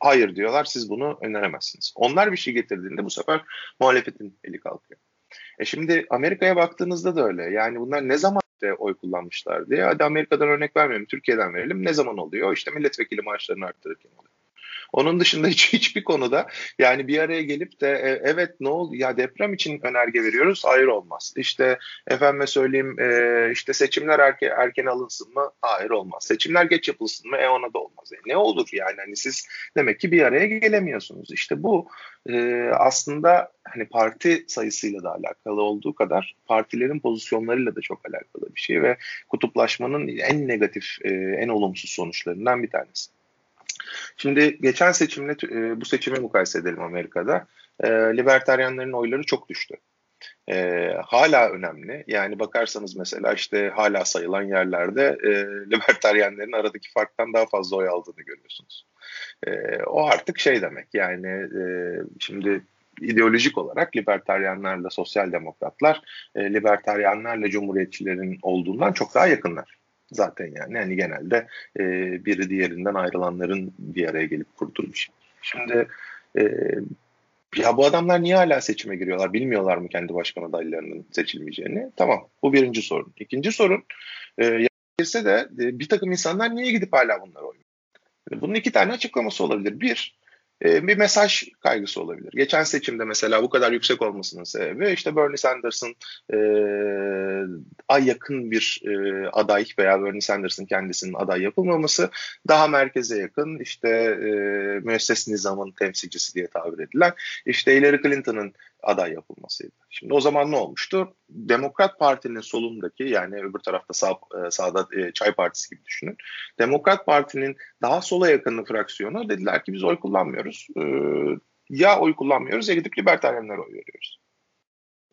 hayır diyorlar siz bunu öneremezsiniz. Onlar bir şey getirdiğinde bu sefer muhalefetin eli kalkıyor. E şimdi Amerika'ya baktığınızda da öyle. Yani bunlar ne zaman de oy kullanmışlar diye. Hadi Amerika'dan örnek vermeyelim, Türkiye'den verelim. Ne zaman oluyor? İşte milletvekili maaşlarını arttırırken oluyor. Onun dışında hiç hiçbir konuda yani bir araya gelip de e, evet ne oldu ya deprem için önerge veriyoruz hayır olmaz. İşte efendime söyleyeyim e, işte seçimler erken, erken alınsın mı? Hayır olmaz. Seçimler geç yapılsın mı? E ona da olmaz. E, ne olur yani hani siz demek ki bir araya gelemiyorsunuz. İşte bu e, aslında hani parti sayısıyla da alakalı olduğu kadar partilerin pozisyonlarıyla da çok alakalı bir şey ve kutuplaşmanın en negatif, e, en olumsuz sonuçlarından bir tanesi. Şimdi geçen seçimle e, bu seçimi mukayese edelim Amerika'da. E, libertaryenlerin oyları çok düştü. E, hala önemli. Yani bakarsanız mesela işte hala sayılan yerlerde e, libertaryenlerin aradaki farktan daha fazla oy aldığını görüyorsunuz. E, o artık şey demek yani e, şimdi ideolojik olarak libertaryenlerle sosyal demokratlar e, libertaryenlerle cumhuriyetçilerin olduğundan çok daha yakınlar zaten yani. Yani genelde e, biri diğerinden ayrılanların bir araya gelip kurduğu bir şey. Şimdi e, ya bu adamlar niye hala seçime giriyorlar? Bilmiyorlar mı kendi başkan adaylarının seçilmeyeceğini? Tamam. Bu birinci sorun. İkinci sorun e, girse de e, bir takım insanlar niye gidip hala bunlara oy Bunun iki tane açıklaması olabilir. Bir, e, bir mesaj kaygısı olabilir. Geçen seçimde mesela bu kadar yüksek olmasının sebebi işte Bernie Sanders'ın e, ay yakın bir e, aday veya Bernie Sanders'ın kendisinin aday yapılmaması daha merkeze yakın işte e, müesses nizamın temsilcisi diye tabir edilen işte Hillary Clinton'ın aday yapılmasıydı. Şimdi o zaman ne olmuştu? Demokrat Parti'nin solundaki yani öbür tarafta sağ, e, sağda e, Çay Partisi gibi düşünün. Demokrat Parti'nin daha sola yakın fraksiyonu dediler ki biz oy kullanmıyoruz. E, ya oy kullanmıyoruz ya gidip libertaryenlere oy veriyoruz.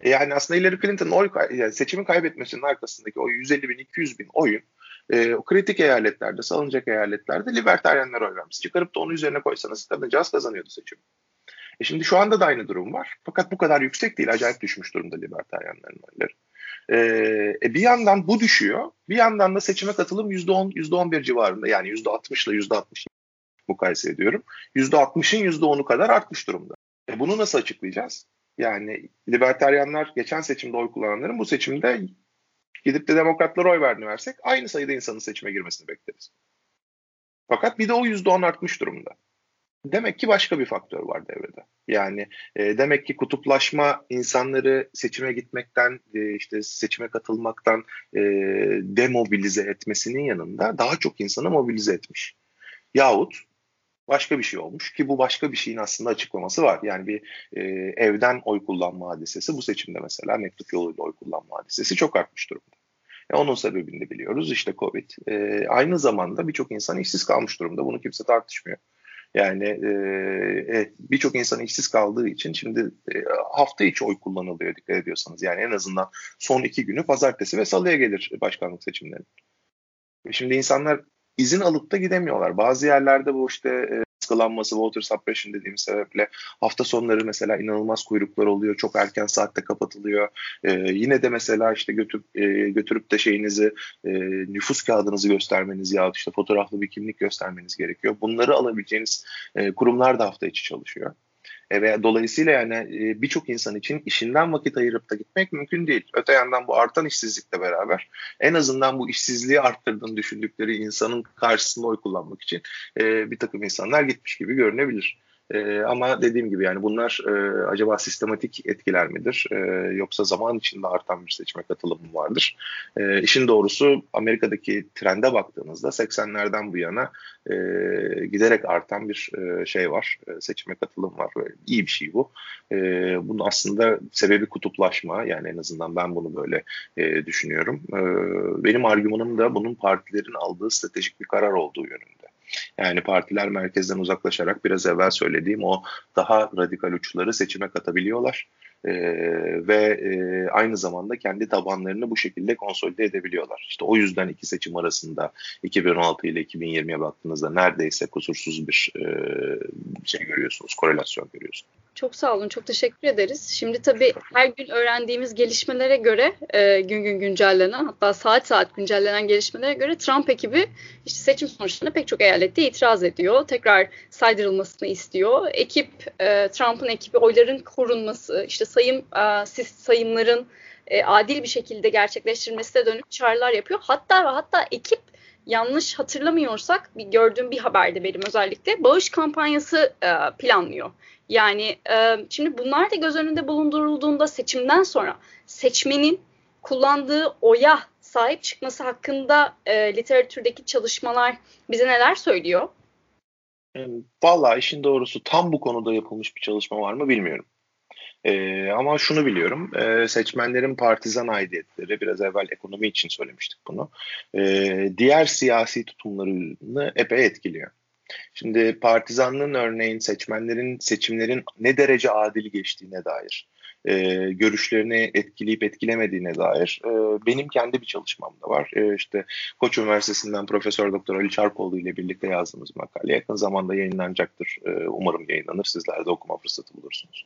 Yani aslında Hillary Clinton'ın oy yani seçimi kaybetmesinin arkasındaki o 150 bin 200 bin oyun e, o kritik eyaletlerde, salınacak eyaletlerde libertaryenler oy vermiş. Çıkarıp da onun üzerine koysanız kadıncağız kazanıyordu seçimi. E şimdi şu anda da aynı durum var. Fakat bu kadar yüksek değil. Acayip düşmüş durumda libertaryenlerin oyları. E, e, bir yandan bu düşüyor. Bir yandan da seçime katılım %10, %11 civarında. Yani %60 ile %60 mukayese ediyorum. %60'ın %10'u kadar artmış durumda. E bunu nasıl açıklayacağız? Yani libertaryenler geçen seçimde oy kullananların bu seçimde gidip de demokratlara oy verdiğini versek aynı sayıda insanın seçime girmesini bekleriz. Fakat bir de o %10 artmış durumda. Demek ki başka bir faktör var devrede. Yani e, demek ki kutuplaşma insanları seçime gitmekten, e, işte seçime katılmaktan e, demobilize etmesinin yanında daha çok insanı mobilize etmiş. Yahut başka bir şey olmuş ki bu başka bir şeyin aslında açıklaması var. Yani bir e, evden oy kullanma hadisesi bu seçimde mesela mektup yoluyla oy kullanma hadisesi çok artmış durumda. E, onun sebebini de biliyoruz işte Covid. E, aynı zamanda birçok insan işsiz kalmış durumda. Bunu kimse tartışmıyor. Yani e, birçok insan işsiz kaldığı için şimdi e, hafta içi oy kullanılıyor dikkat ediyorsanız. Yani en azından son iki günü pazartesi ve salıya gelir başkanlık seçimleri. Şimdi insanlar izin alıp da gidemiyorlar. Bazı yerlerde bu işte baskılanması, water suppression dediğim sebeple hafta sonları mesela inanılmaz kuyruklar oluyor. Çok erken saatte kapatılıyor. Ee, yine de mesela işte götürüp e, götürüp de şeyinizi e, nüfus kağıdınızı göstermeniz ya işte fotoğraflı bir kimlik göstermeniz gerekiyor. Bunları alabileceğiniz e, kurumlar da hafta içi çalışıyor. E, ve dolayısıyla yani e, birçok insan için işinden vakit ayırıp da gitmek mümkün değil. Öte yandan bu artan işsizlikle beraber en azından bu işsizliği arttırdığını düşündükleri insanın karşısında oy kullanmak için e, bir takım insanlar gitmiş gibi görünebilir. E, ama dediğim gibi yani bunlar e, acaba sistematik etkiler midir? E, yoksa zaman içinde artan bir seçime katılımı vardır? E, işin doğrusu Amerika'daki trende baktığınızda 80'lerden bu yana e, giderek artan bir e, şey var. E, seçime katılım var. Böyle iyi bir şey bu. E, bunun aslında sebebi kutuplaşma. Yani en azından ben bunu böyle e, düşünüyorum. E, benim argümanım da bunun partilerin aldığı stratejik bir karar olduğu yönünde. Yani partiler merkezden uzaklaşarak biraz evvel söylediğim o daha radikal uçları seçime katabiliyorlar. Ee, ve e, aynı zamanda kendi tabanlarını bu şekilde konsolide edebiliyorlar. İşte o yüzden iki seçim arasında 2016 ile 2020'ye baktığınızda neredeyse kusursuz bir e, şey görüyorsunuz, korelasyon görüyorsunuz. Çok sağ olun, çok teşekkür ederiz. Şimdi tabii her gün öğrendiğimiz gelişmelere göre e, gün gün güncellenen hatta saat saat güncellenen gelişmelere göre Trump ekibi işte seçim sonuçlarına pek çok eyalette itiraz ediyor. Tekrar saydırılmasını istiyor. Ekip, e, Trump'ın ekibi oyların korunması, işte sayım e, sayımların e, adil bir şekilde gerçekleştirilmesine dönük çağrılar yapıyor. Hatta ve hatta ekip yanlış hatırlamıyorsak bir gördüğüm bir haberde benim özellikle bağış kampanyası e, planlıyor. Yani e, şimdi bunlar da göz önünde bulundurulduğunda seçimden sonra seçmenin kullandığı oya sahip çıkması hakkında e, literatürdeki çalışmalar bize neler söylüyor? Valla işin doğrusu tam bu konuda yapılmış bir çalışma var mı bilmiyorum. Ee, ama şunu biliyorum, e, seçmenlerin partizan aidiyetleri, biraz evvel ekonomi için söylemiştik bunu, e, diğer siyasi tutumlarını epey etkiliyor. Şimdi partizanlığın örneğin seçmenlerin seçimlerin ne derece adil geçtiğine dair, e, görüşlerini etkileyip etkilemediğine dair e, benim kendi bir çalışmam da var. E, işte Koç Üniversitesi'nden Profesör Doktor Ali Çarpoğlu ile birlikte yazdığımız makale yakın zamanda yayınlanacaktır. E, umarım yayınlanır. Sizler de okuma fırsatı bulursunuz.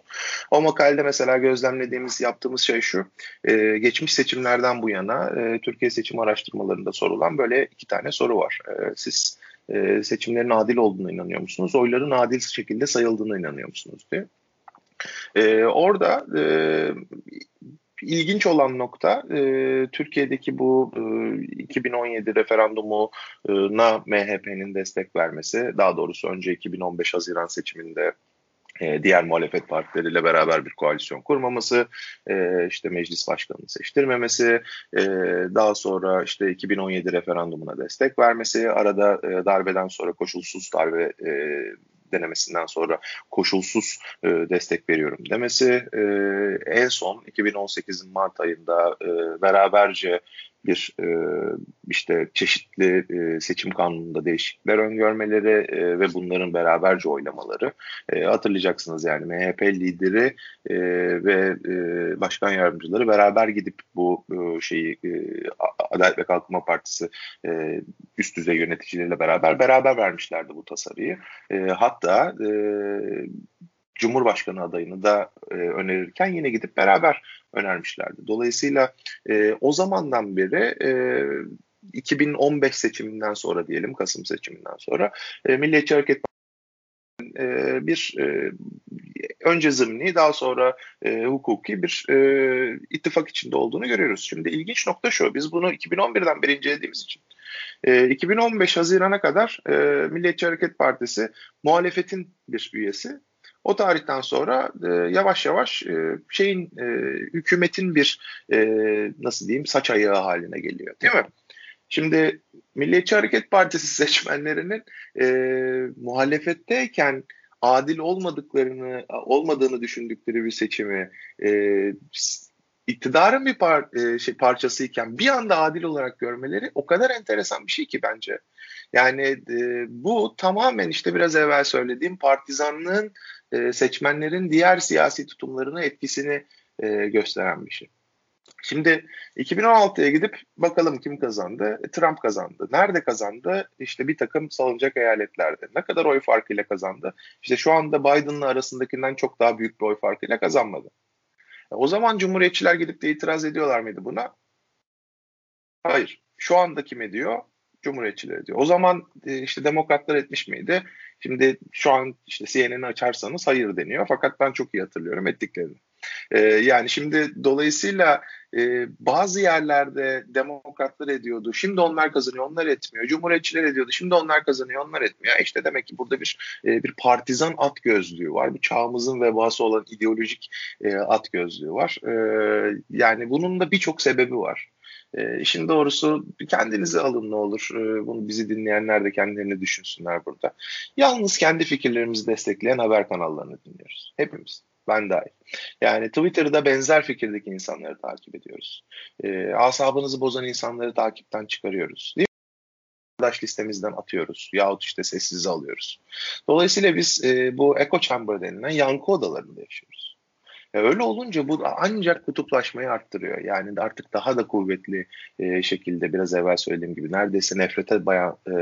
O makalede mesela gözlemlediğimiz, yaptığımız şey şu. E, geçmiş seçimlerden bu yana e, Türkiye seçim araştırmalarında sorulan böyle iki tane soru var. E, siz e, seçimlerin adil olduğuna inanıyor musunuz? Oyların adil şekilde sayıldığına inanıyor musunuz diye. E, orada e, ilginç olan nokta e, Türkiye'deki bu e, 2017 referandumuna MHP'nin destek vermesi, daha doğrusu önce 2015 Haziran seçiminde e, diğer muhalefet partileriyle beraber bir koalisyon kurmaması, e, işte meclis başkanını seçtirmemesi, e, daha sonra işte 2017 referandumuna destek vermesi, arada darbeden sonra koşulsuz darbe denemesinden sonra koşulsuz e, destek veriyorum demesi, e, en son 2018'in Mart ayında e, beraberce bir e, işte çeşitli e, seçim kanununda değişiklikler öngörmeleri e, ve bunların beraberce oylamaları e, hatırlayacaksınız yani MHP lideri e, ve e, başkan yardımcıları beraber gidip bu e, şeyi e, Adalet ve Kalkınma Partisi e, üst düzey yöneticileriyle beraber beraber vermişlerdi bu tasarıyı. E, hatta e, Cumhurbaşkanı adayını da e, önerirken yine gidip beraber önermişlerdi. Dolayısıyla e, o zamandan beri e, 2015 seçiminden sonra diyelim Kasım seçiminden sonra e, Milliyetçi Hareket e, bir e, önce zımni daha sonra e, hukuki bir e, ittifak içinde olduğunu görüyoruz. Şimdi ilginç nokta şu biz bunu 2011'den beri incelediğimiz için e, 2015 Haziran'a kadar e, Milliyetçi Hareket Partisi muhalefetin bir üyesi o tarihten sonra e, yavaş yavaş e, şeyin e, hükümetin bir e, nasıl diyeyim saç ayağı haline geliyor değil mi? Şimdi Milliyetçi Hareket Partisi seçmenlerinin e, muhalefetteyken adil olmadıklarını olmadığını düşündükleri bir seçimi e, iktidarın bir par, e, şey, parçasıyken bir anda adil olarak görmeleri o kadar enteresan bir şey ki bence. Yani e, bu tamamen işte biraz evvel söylediğim partizanlığın e, seçmenlerin diğer siyasi tutumlarına etkisini e, gösteren bir şey. Şimdi 2016'ya gidip bakalım kim kazandı? E, Trump kazandı. Nerede kazandı? İşte bir takım salınacak eyaletlerde. Ne kadar oy farkıyla kazandı? İşte şu anda Biden'la arasındakinden çok daha büyük bir oy farkıyla kazanmadı. E, o zaman Cumhuriyetçiler gidip de itiraz ediyorlar mıydı buna? Hayır. Şu anda kim ediyor? Cumhuriyetçiler diyor. O zaman e, işte demokratlar etmiş miydi? Şimdi şu an işte CNN'i açarsanız hayır deniyor. Fakat ben çok iyi hatırlıyorum ettiklerini. Ee, yani şimdi dolayısıyla e, bazı yerlerde demokratlar ediyordu. Şimdi onlar kazanıyor, onlar etmiyor. Cumhuriyetçiler ediyordu. Şimdi onlar kazanıyor, onlar etmiyor. İşte demek ki burada bir e, bir partizan at gözlüğü var. Bir çağımızın vebası olan ideolojik e, at gözlüğü var. E, yani bunun da birçok sebebi var. E, işin doğrusu kendinizi alın ne olur. E, bunu bizi dinleyenler de kendilerini düşünsünler burada. Yalnız kendi fikirlerimizi destekleyen haber kanallarını dinliyoruz. Hepimiz. Ben dahil. Yani Twitter'da benzer fikirdeki insanları takip ediyoruz. E, asabınızı bozan insanları takipten çıkarıyoruz. Değil mi? arkadaş listemizden atıyoruz yahut işte sessize alıyoruz. Dolayısıyla biz e, bu echo chamber denilen yankı odalarında yaşıyoruz. Öyle olunca bu ancak kutuplaşmayı arttırıyor. Yani artık daha da kuvvetli e, şekilde biraz evvel söylediğim gibi neredeyse nefrete bayağı e,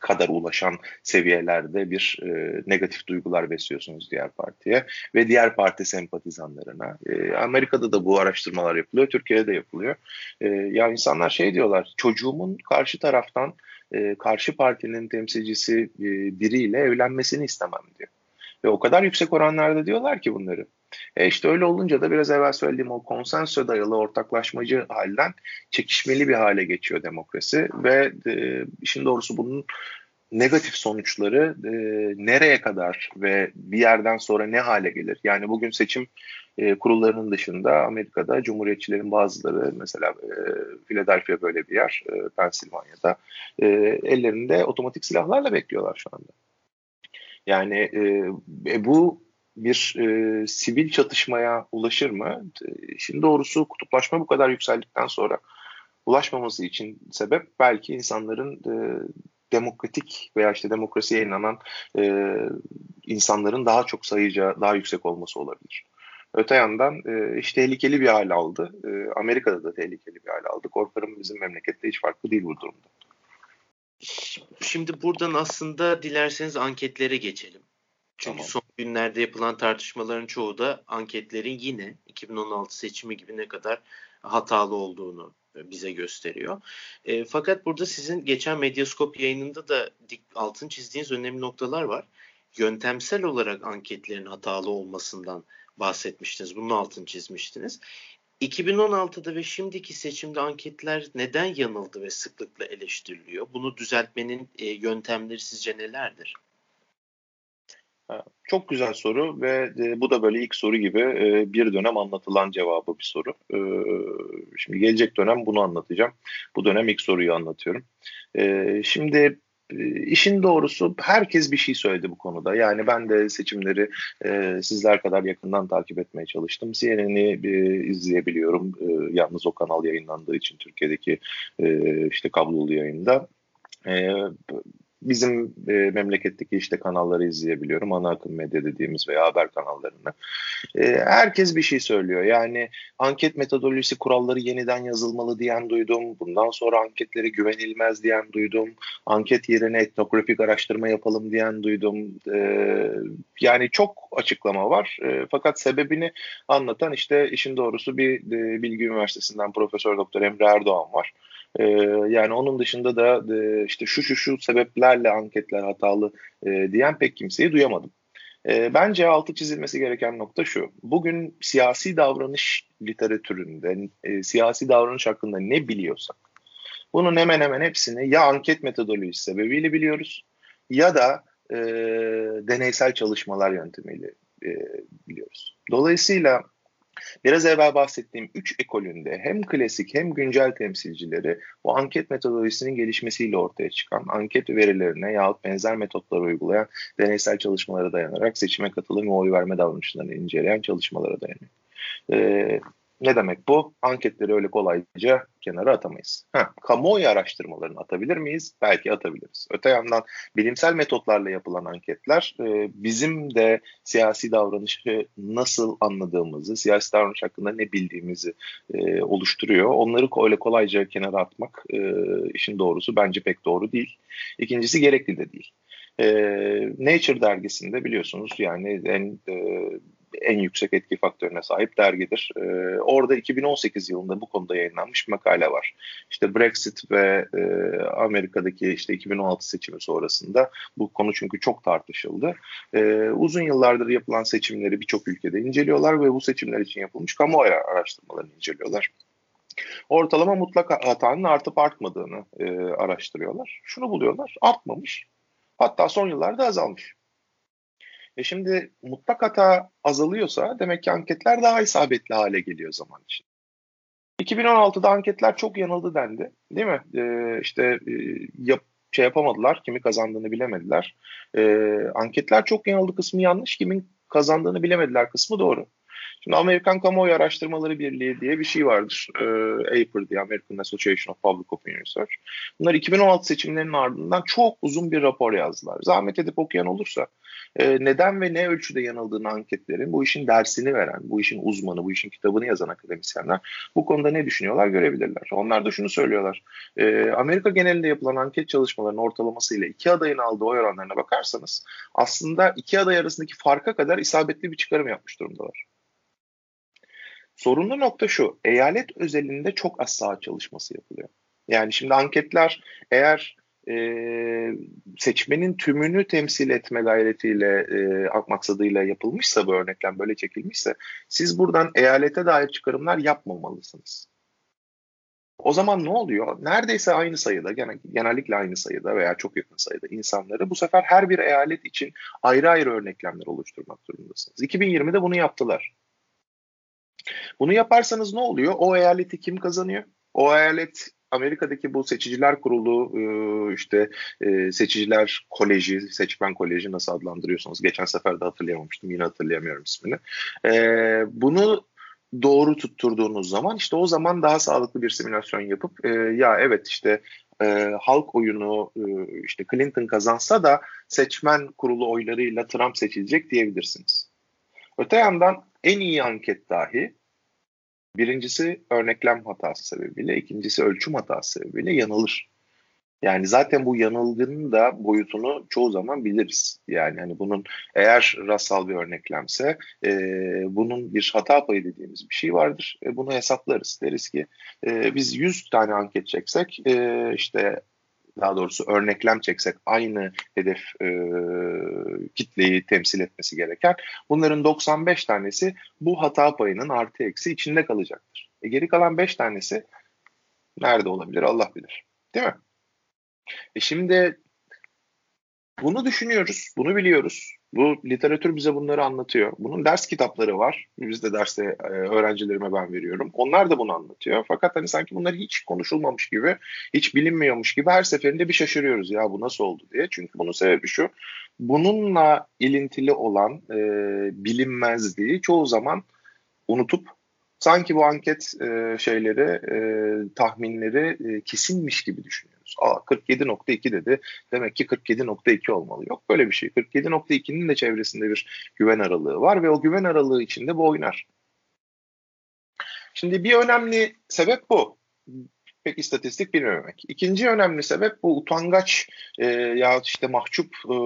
kadar ulaşan seviyelerde bir e, negatif duygular besliyorsunuz diğer partiye ve diğer parti sempatizanlarına. E, Amerika'da da bu araştırmalar yapılıyor, Türkiye'de de yapılıyor. E, ya insanlar şey diyorlar, çocuğumun karşı taraftan e, karşı partinin temsilcisi e, biriyle evlenmesini istemem diyor. Ve o kadar yüksek oranlarda diyorlar ki bunları. E işte öyle olunca da biraz evvel söylediğim o konsensüse dayalı ortaklaşmacı halden çekişmeli bir hale geçiyor demokrasi ve e, işin doğrusu bunun negatif sonuçları e, nereye kadar ve bir yerden sonra ne hale gelir? Yani bugün seçim e, kurullarının dışında Amerika'da Cumhuriyetçilerin bazıları mesela e, Philadelphia böyle bir yer, e, Pensilvanya'da e, ellerinde otomatik silahlarla bekliyorlar şu anda. Yani e, e, bu bir e, sivil çatışmaya ulaşır mı? E, şimdi doğrusu kutuplaşma bu kadar yükseldikten sonra ulaşmaması için sebep belki insanların e, demokratik veya işte demokrasiye inanan e, insanların daha çok sayıca daha yüksek olması olabilir. Öte yandan e, iş tehlikeli bir hal aldı. E, Amerika'da da tehlikeli bir hal aldı. Korkarım bizim memlekette hiç farklı değil bu durumda. Şimdi buradan aslında dilerseniz anketlere geçelim. Çünkü tamam. son günlerde yapılan tartışmaların çoğu da anketlerin yine 2016 seçimi gibi ne kadar hatalı olduğunu bize gösteriyor. E, fakat burada sizin geçen Medyaskop yayınında da dik, altın çizdiğiniz önemli noktalar var. Yöntemsel olarak anketlerin hatalı olmasından bahsetmiştiniz. Bunun altını çizmiştiniz. 2016'da ve şimdiki seçimde anketler neden yanıldı ve sıklıkla eleştiriliyor? Bunu düzeltmenin e, yöntemleri sizce nelerdir? Çok güzel soru ve e, bu da böyle ilk soru gibi e, bir dönem anlatılan cevabı bir soru. E, şimdi gelecek dönem bunu anlatacağım. Bu dönem ilk soruyu anlatıyorum. Şimdi işin doğrusu herkes bir şey söyledi bu konuda. Yani ben de seçimleri sizler kadar yakından takip etmeye çalıştım. CNN'i izleyebiliyorum. Yalnız o kanal yayınlandığı için Türkiye'deki işte kablolu yayında. E, bizim e, memleketteki işte kanalları izleyebiliyorum. Ana akım medya dediğimiz veya haber kanallarını. E, herkes bir şey söylüyor. Yani anket metodolojisi kuralları yeniden yazılmalı diyen duydum. Bundan sonra anketlere güvenilmez diyen duydum. Anket yerine etnografik araştırma yapalım diyen duydum. E, yani çok açıklama var. E, fakat sebebini anlatan işte işin doğrusu bir e, Bilgi Üniversitesi'nden Profesör Doktor Emre Erdoğan var. E, yani onun dışında da e, işte şu şu şu sebeplerle anketler hatalı e, diyen pek kimseyi duyamadım. E, bence altı çizilmesi gereken nokta şu. Bugün siyasi davranış literatüründe, e, siyasi davranış hakkında ne biliyorsak, bunun hemen hemen hepsini ya anket metodolojisi sebebiyle biliyoruz ya da e, deneysel çalışmalar yöntemiyle e, biliyoruz. Dolayısıyla Biraz evvel bahsettiğim üç ekolünde hem klasik hem güncel temsilcileri bu anket metodolojisinin gelişmesiyle ortaya çıkan anket verilerine yahut benzer metotları uygulayan deneysel çalışmalara dayanarak seçime katılım ve oy verme davranışlarını inceleyen çalışmalara dayanıyor. Ee, ne demek bu? Anketleri öyle kolayca kenara atamayız. Ha, kamuoyu araştırmalarını atabilir miyiz? Belki atabiliriz. Öte yandan bilimsel metotlarla yapılan anketler e, bizim de siyasi davranışı nasıl anladığımızı, siyasi davranış hakkında ne bildiğimizi e, oluşturuyor. Onları öyle kolayca kenara atmak e, işin doğrusu bence pek doğru değil. İkincisi gerekli de değil. E, Nature dergisinde biliyorsunuz yani en e, en yüksek etki faktörüne sahip dergidir. E, orada 2018 yılında bu konuda yayınlanmış makale var. İşte Brexit ve e, Amerika'daki işte 2016 seçimi sonrasında bu konu çünkü çok tartışıldı. E, uzun yıllardır yapılan seçimleri birçok ülkede inceliyorlar ve bu seçimler için yapılmış kamuoyu araştırmalarını inceliyorlar. Ortalama mutlak hatanın artıp artmadığını e, araştırıyorlar. Şunu buluyorlar, artmamış. Hatta son yıllarda azalmış. E şimdi mutlak hata azalıyorsa demek ki anketler daha isabetli hale geliyor zaman için. 2016'da anketler çok yanıldı dendi. Değil mi? Ee, işte e, yap, şey yapamadılar. Kimi kazandığını bilemediler. Ee, anketler çok yanıldı kısmı yanlış. Kimin kazandığını bilemediler kısmı doğru. Şimdi Amerikan Kamuoyu Araştırmaları Birliği diye bir şey vardır. E, APR diye American Association of Public Opinion Research. Bunlar 2016 seçimlerinin ardından çok uzun bir rapor yazdılar. Zahmet edip okuyan olursa e, neden ve ne ölçüde yanıldığını anketlerin bu işin dersini veren, bu işin uzmanı, bu işin kitabını yazan akademisyenler bu konuda ne düşünüyorlar görebilirler. Onlar da şunu söylüyorlar. E, Amerika genelinde yapılan anket çalışmalarının ortalamasıyla iki adayın aldığı oy oranlarına bakarsanız aslında iki aday arasındaki farka kadar isabetli bir çıkarım yapmış durumdalar. Sorunlu nokta şu, eyalet özelinde çok az saha çalışması yapılıyor. Yani şimdi anketler eğer e, seçmenin tümünü temsil etme gayretiyle, e, maksadıyla yapılmışsa bu örneklem böyle çekilmişse siz buradan eyalete dair çıkarımlar yapmamalısınız. O zaman ne oluyor? Neredeyse aynı sayıda, genellikle aynı sayıda veya çok yakın sayıda insanları bu sefer her bir eyalet için ayrı ayrı örneklemler oluşturmak zorundasınız. 2020'de bunu yaptılar. Bunu yaparsanız ne oluyor? O eyaleti kim kazanıyor? O eyalet Amerika'daki bu seçiciler kurulu e, işte e, seçiciler koleji, seçmen koleji nasıl adlandırıyorsanız geçen sefer de hatırlayamamıştım yine hatırlayamıyorum ismini. E, bunu doğru tutturduğunuz zaman işte o zaman daha sağlıklı bir simülasyon yapıp ya evet işte halk oyunu işte Clinton kazansa da seçmen kurulu oylarıyla Trump seçilecek diyebilirsiniz. Öte yandan en iyi anket dahi Birincisi örneklem hatası sebebiyle, ikincisi ölçüm hatası sebebiyle yanılır. Yani zaten bu yanılgının da boyutunu çoğu zaman biliriz. Yani hani bunun eğer rastsal bir örneklemse e, bunun bir hata payı dediğimiz bir şey vardır. E, bunu hesaplarız. Deriz ki e, biz 100 tane anket çeksek e, işte daha doğrusu örneklem çeksek aynı hedef e, kitleyi temsil etmesi gereken bunların 95 tanesi bu hata payının artı eksi içinde kalacaktır. E, geri kalan 5 tanesi nerede olabilir Allah bilir. Değil mi? E şimdi bunu düşünüyoruz, bunu biliyoruz. Bu literatür bize bunları anlatıyor. Bunun ders kitapları var. Biz de derste e, öğrencilerime ben veriyorum. Onlar da bunu anlatıyor. Fakat hani sanki bunlar hiç konuşulmamış gibi, hiç bilinmiyormuş gibi her seferinde bir şaşırıyoruz ya bu nasıl oldu diye. Çünkü bunun sebebi şu. Bununla ilintili olan e, bilinmezliği çoğu zaman unutup sanki bu anket e, şeyleri, e, tahminleri e, kesinmiş gibi düşünüyoruz. Aa 47.2 dedi. Demek ki 47.2 olmalı. Yok böyle bir şey. 47.2'nin de çevresinde bir güven aralığı var ve o güven aralığı içinde bu oynar. Şimdi bir önemli sebep bu pek istatistik bilmemek. İkinci önemli sebep bu utangaç e, ya işte mahcup e,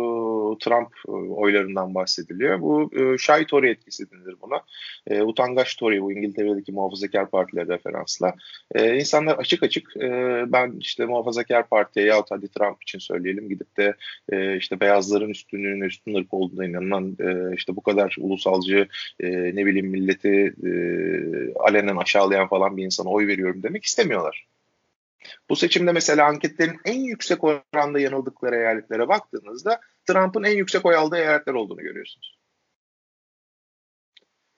Trump e, oylarından bahsediliyor. Bu e, Şay Tory etkisi denilir buna. E, utangaç Tory bu İngiltere'deki muhafazakar partiler referansla. E, insanlar açık açık e, ben işte muhafazakar partiye yahut hadi Trump için söyleyelim gidip de e, işte beyazların üstünlüğüne üstün ırk olduğuna inanan e, işte bu kadar ulusalcı e, ne bileyim milleti e, alenen aşağılayan falan bir insana oy veriyorum demek istemiyorlar. Bu seçimde mesela anketlerin en yüksek oranda yanıldıkları eyaletlere baktığınızda Trump'ın en yüksek oy aldığı eyaletler olduğunu görüyorsunuz.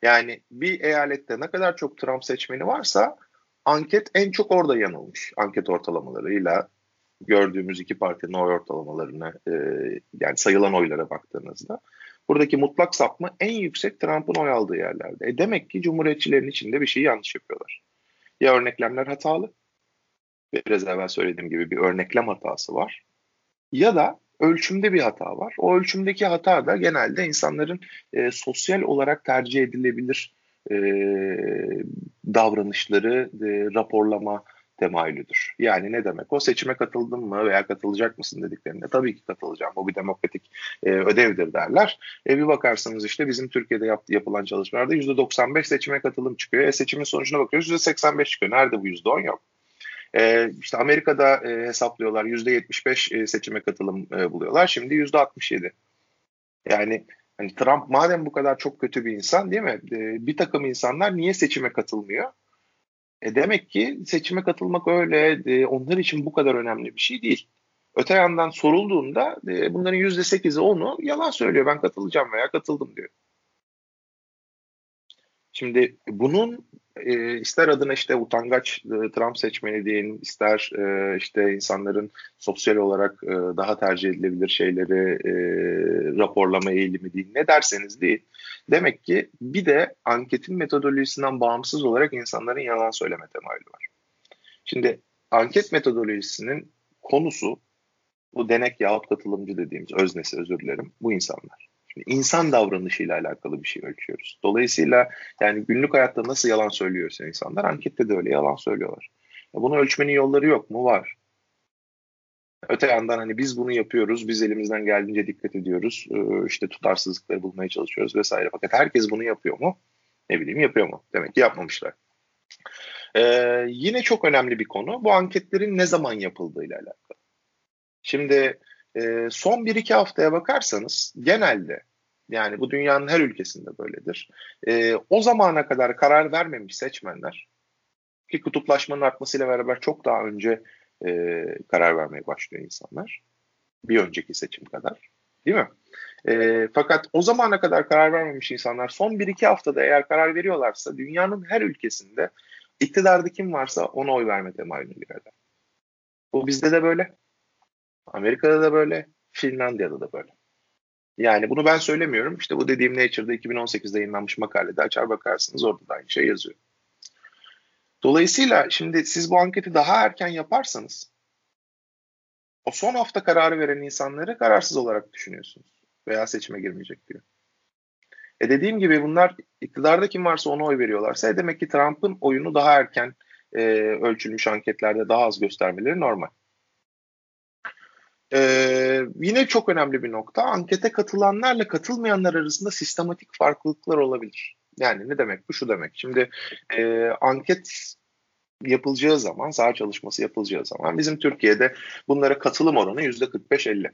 Yani bir eyalette ne kadar çok Trump seçmeni varsa anket en çok orada yanılmış. Anket ortalamalarıyla gördüğümüz iki partinin oy ortalamalarına e, yani sayılan oylara baktığınızda buradaki mutlak sapma en yüksek Trump'ın oy aldığı yerlerde. E demek ki cumhuriyetçilerin içinde bir şey yanlış yapıyorlar. Ya örneklemler hatalı biraz evvel söylediğim gibi bir örneklem hatası var. Ya da ölçümde bir hata var. O ölçümdeki hata da genelde insanların e, sosyal olarak tercih edilebilir e, davranışları e, raporlama temayülüdür. Yani ne demek? O seçime katıldın mı veya katılacak mısın dediklerinde tabii ki katılacağım. O bir demokratik e, ödevdir derler. E, bir bakarsınız işte bizim Türkiye'de yap, yapılan çalışmalarda %95 seçime katılım çıkıyor. E, seçimin sonucuna bakıyoruz %85 çıkıyor. Nerede bu %10 yok. E, işte Amerika'da e, hesaplıyorlar %75 e, seçime katılım e, buluyorlar. Şimdi %67. Yani hani Trump madem bu kadar çok kötü bir insan değil mi? E, bir takım insanlar niye seçime katılmıyor? E demek ki seçime katılmak öyle e, onlar için bu kadar önemli bir şey değil. Öte yandan sorulduğunda e, bunların %8'i onu yalan söylüyor. Ben katılacağım veya katıldım diyor. Şimdi bunun e, ister adına işte utangaç e, Trump seçmeni deyin, ister e, işte insanların sosyal olarak e, daha tercih edilebilir şeyleri e, raporlama eğilimi deyin, ne derseniz değil. Demek ki bir de anketin metodolojisinden bağımsız olarak insanların yalan söyleme temayülü var. Şimdi anket metodolojisinin konusu bu denek yahut katılımcı dediğimiz öznesi özür dilerim bu insanlar insan davranışıyla alakalı bir şey ölçüyoruz. Dolayısıyla yani günlük hayatta nasıl yalan söylüyorsa insanlar ankette de öyle yalan söylüyorlar. Bunu ölçmenin yolları yok mu? Var. Öte yandan hani biz bunu yapıyoruz, biz elimizden geldiğince dikkat ediyoruz, ee, işte tutarsızlıkları bulmaya çalışıyoruz vesaire. Fakat herkes bunu yapıyor mu? Ne bileyim yapıyor mu? Demek ki yapmamışlar. Ee, yine çok önemli bir konu bu anketlerin ne zaman yapıldığıyla alakalı. Şimdi e, son 1-2 haftaya bakarsanız genelde yani bu dünyanın her ülkesinde böyledir. E, o zamana kadar karar vermemiş seçmenler ki kutuplaşmanın artmasıyla beraber çok daha önce e, karar vermeye başlıyor insanlar. Bir önceki seçim kadar. Değil mi? E, fakat o zamana kadar karar vermemiş insanlar son 1-2 haftada eğer karar veriyorlarsa dünyanın her ülkesinde iktidarda kim varsa ona oy verme temayülüne girerler. Bu bizde de böyle. Amerika'da da böyle. Finlandiya'da da böyle. Yani bunu ben söylemiyorum. İşte bu dediğim Nature'da 2018'de yayınlanmış makalede açar bakarsınız orada da aynı şey yazıyor. Dolayısıyla şimdi siz bu anketi daha erken yaparsanız o son hafta kararı veren insanları kararsız olarak düşünüyorsunuz. Veya seçime girmeyecek diyor. E dediğim gibi bunlar iktidarda kim varsa ona oy veriyorlarsa e demek ki Trump'ın oyunu daha erken e, ölçülmüş anketlerde daha az göstermeleri normal. Ee, yine çok önemli bir nokta ankete katılanlarla katılmayanlar arasında sistematik farklılıklar olabilir. Yani ne demek bu? Şu demek. Şimdi e, anket yapılacağı zaman, saha çalışması yapılacağı zaman bizim Türkiye'de bunlara katılım oranı %45-50.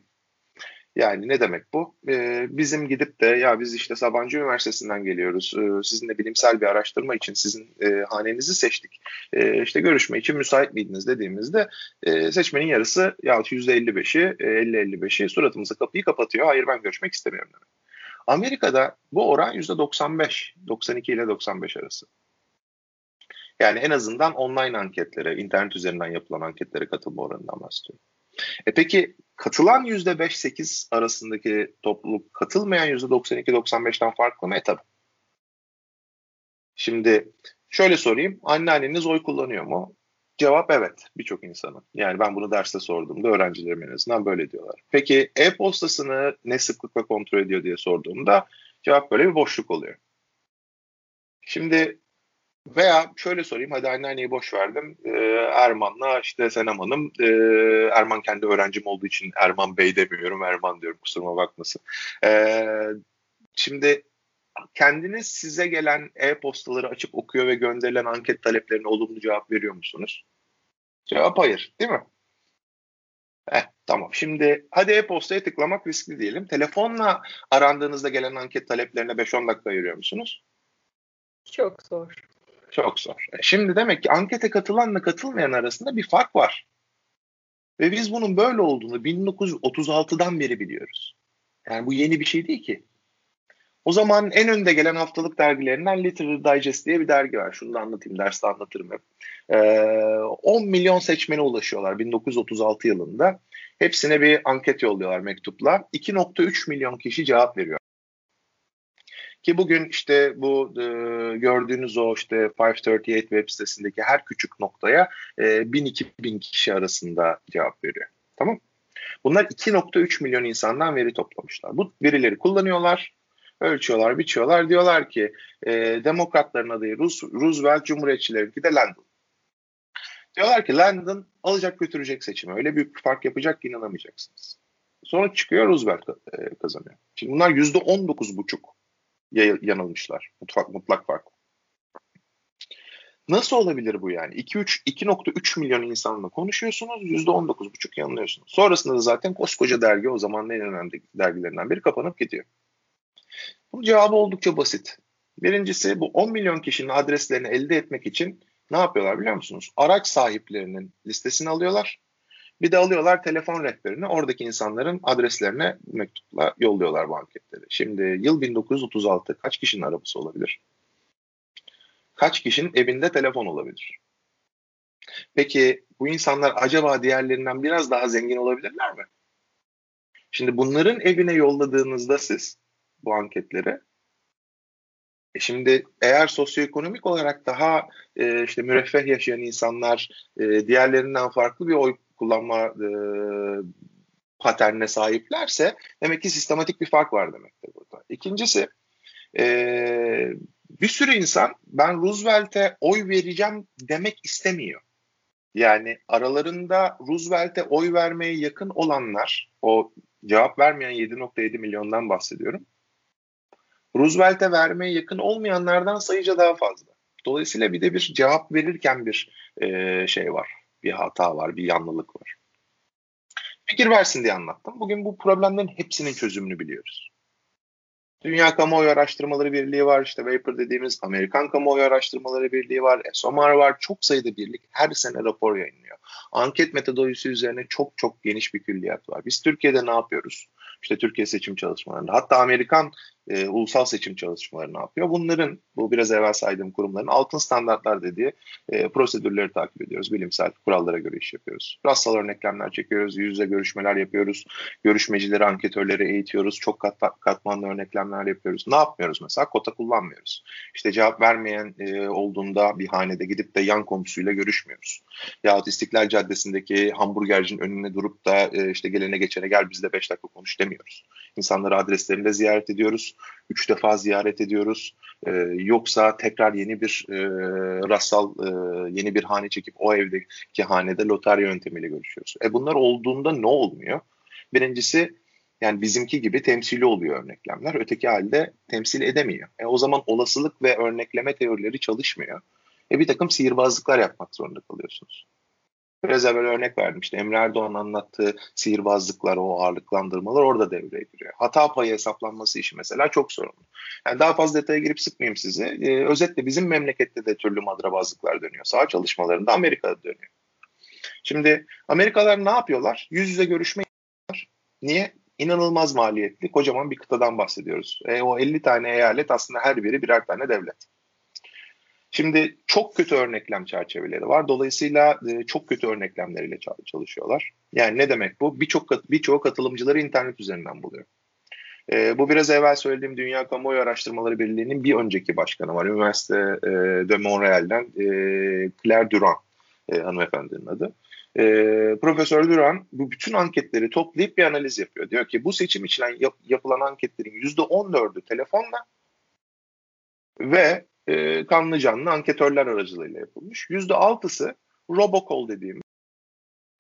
Yani ne demek bu? Ee, bizim gidip de ya biz işte Sabancı Üniversitesi'nden geliyoruz. Ee, sizinle bilimsel bir araştırma için sizin e, hanenizi seçtik. Ee, işte görüşme için müsait miydiniz dediğimizde e, seçmenin yarısı ya %55'i, e, 50-55'i suratımıza kapıyı kapatıyor. Hayır ben görüşmek istemiyorum demek. Amerika'da bu oran %95, 92 ile 95 arası. Yani en azından online anketlere, internet üzerinden yapılan anketlere katılma oranından bahsediyorum. E peki katılan %5-8 arasındaki topluluk katılmayan %92-95'ten farklı mı? E tabii. Şimdi şöyle sorayım. Anneanneniz oy kullanıyor mu? Cevap evet birçok insanın. Yani ben bunu derste sorduğumda öğrencilerim en azından böyle diyorlar. Peki e-postasını ne sıklıkla kontrol ediyor diye sorduğumda cevap böyle bir boşluk oluyor. Şimdi veya şöyle sorayım hadi anneanneyi boş verdim. Ee, Erman'la işte Senem Hanım. E, Erman kendi öğrencim olduğu için Erman Bey demiyorum. Erman diyorum kusuruma bakmasın. Ee, şimdi kendiniz size gelen e-postaları açıp okuyor ve gönderilen anket taleplerine olumlu cevap veriyor musunuz? Cevap hayır değil mi? Eh, tamam. Şimdi hadi e-postaya tıklamak riskli diyelim. Telefonla arandığınızda gelen anket taleplerine 5-10 dakika ayırıyor musunuz? Çok zor. Çok zor. Şimdi demek ki ankete katılanla katılmayan arasında bir fark var. Ve biz bunun böyle olduğunu 1936'dan beri biliyoruz. Yani bu yeni bir şey değil ki. O zaman en önde gelen haftalık dergilerinden Literary Digest diye bir dergi var. Şunu da anlatayım, derste anlatırım hep. Ee, 10 milyon seçmene ulaşıyorlar 1936 yılında. Hepsine bir anket yolluyorlar mektupla. 2.3 milyon kişi cevap veriyor. Ki bugün işte bu e, gördüğünüz o işte 538 web sitesindeki her küçük noktaya e, 1000-2000 kişi arasında cevap veriyor. Tamam Bunlar 2.3 milyon insandan veri toplamışlar. Bu verileri kullanıyorlar, ölçüyorlar, biçiyorlar. Diyorlar ki e, demokratların adayı Rus, Roosevelt, Cumhuriyetçilerinki de Landon. Diyorlar ki Landon alacak götürecek seçimi. Öyle büyük bir fark yapacak ki inanamayacaksınız. Sonra çıkıyor Roosevelt e, kazanıyor. Şimdi bunlar %19,5 yanılmışlar. Mutlak, mutlak fark. Nasıl olabilir bu yani? 2.3 milyon insanla konuşuyorsunuz, %19,5 yanılıyorsunuz. Sonrasında da zaten koskoca dergi o zaman en önemli dergilerinden biri kapanıp gidiyor. Bunun cevabı oldukça basit. Birincisi bu 10 milyon kişinin adreslerini elde etmek için ne yapıyorlar biliyor musunuz? Araç sahiplerinin listesini alıyorlar. Bir de alıyorlar telefon rehberini oradaki insanların adreslerine mektupla yolluyorlar bu anketleri. Şimdi yıl 1936 kaç kişinin arabası olabilir? Kaç kişinin evinde telefon olabilir? Peki bu insanlar acaba diğerlerinden biraz daha zengin olabilirler mi? Şimdi bunların evine yolladığınızda siz bu anketleri e şimdi eğer sosyoekonomik olarak daha e, işte müreffeh yaşayan insanlar e, diğerlerinden farklı bir oy kullanma e, paternine sahiplerse demek ki sistematik bir fark var demektir burada. İkincisi e, bir sürü insan ben Roosevelt'e oy vereceğim demek istemiyor. Yani aralarında Roosevelt'e oy vermeye yakın olanlar, o cevap vermeyen 7.7 milyondan bahsediyorum. Roosevelt'e vermeye yakın olmayanlardan sayıca daha fazla. Dolayısıyla bir de bir cevap verirken bir e, şey var bir hata var, bir yanlılık var. fikir versin diye anlattım. Bugün bu problemlerin hepsinin çözümünü biliyoruz. Dünya Kamuoyu Araştırmaları Birliği var, işte Vapor dediğimiz Amerikan Kamuoyu Araştırmaları Birliği var, SOMAR var, çok sayıda birlik her sene rapor yayınlıyor. Anket metodolojisi üzerine çok çok geniş bir külliyat var. Biz Türkiye'de ne yapıyoruz? İşte Türkiye seçim çalışmalarında, hatta Amerikan e, ulusal seçim çalışmaları ne yapıyor? Bunların, bu biraz evvel saydığım kurumların altın standartlar dediği e, prosedürleri takip ediyoruz. Bilimsel kurallara göre iş yapıyoruz. Rastsal örneklemler çekiyoruz, yüz yüze görüşmeler yapıyoruz, görüşmecileri, anketörleri eğitiyoruz, çok kat, katmanlı örneklemler yapıyoruz. Ne yapmıyoruz mesela? Kota kullanmıyoruz. İşte cevap vermeyen e, olduğunda bir hanede gidip de yan komşusuyla görüşmüyoruz. Yahut İstiklal Caddesi'ndeki hamburgercinin önüne durup da e, işte gelene geçene gel bizle 5 dakika konuş demiyoruz. İnsanları adreslerinde ziyaret ediyoruz. Üç defa ziyaret ediyoruz. E, yoksa tekrar yeni bir e, rastsal e, yeni bir hane çekip o evdeki hanede lotarya yöntemiyle görüşüyoruz. E bunlar olduğunda ne olmuyor? Birincisi yani bizimki gibi temsili oluyor örneklemler. Öteki halde temsil edemiyor. E o zaman olasılık ve örnekleme teorileri çalışmıyor. E bir takım sihirbazlıklar yapmak zorunda kalıyorsunuz. Biraz evvel örnek verdim Emre Erdoğan anlattığı sihirbazlıklar, o ağırlıklandırmalar orada devreye giriyor. Hata payı hesaplanması işi mesela çok sorunlu. Yani daha fazla detaya girip sıkmayayım sizi. Ee, özetle bizim memlekette de türlü madrabazlıklar dönüyor. Sağ çalışmalarında Amerika'da dönüyor. Şimdi Amerikalılar ne yapıyorlar? Yüz yüze görüşme yapıyorlar. Niye? İnanılmaz maliyetli, kocaman bir kıtadan bahsediyoruz. E, o 50 tane eyalet aslında her biri birer tane devlet. Şimdi çok kötü örneklem çerçeveleri var. Dolayısıyla e, çok kötü örneklemleriyle çalışıyorlar. Yani ne demek bu? Birçok birçoğu katılımcıları internet üzerinden buluyor. E, bu biraz evvel söylediğim Dünya Kamuoyu Araştırmaları Birliği'nin bir önceki başkanı var. Üniversite e, de Montreal'den e, Claire Durand e, hanımefendinin adı. E, Profesör Duran bu bütün anketleri toplayıp bir analiz yapıyor. Diyor ki bu seçim için yap, yapılan anketlerin %14'ü telefonla ve e, kanlı canlı anketörler aracılığıyla yapılmış. Yüzde altısı robocall dediğimiz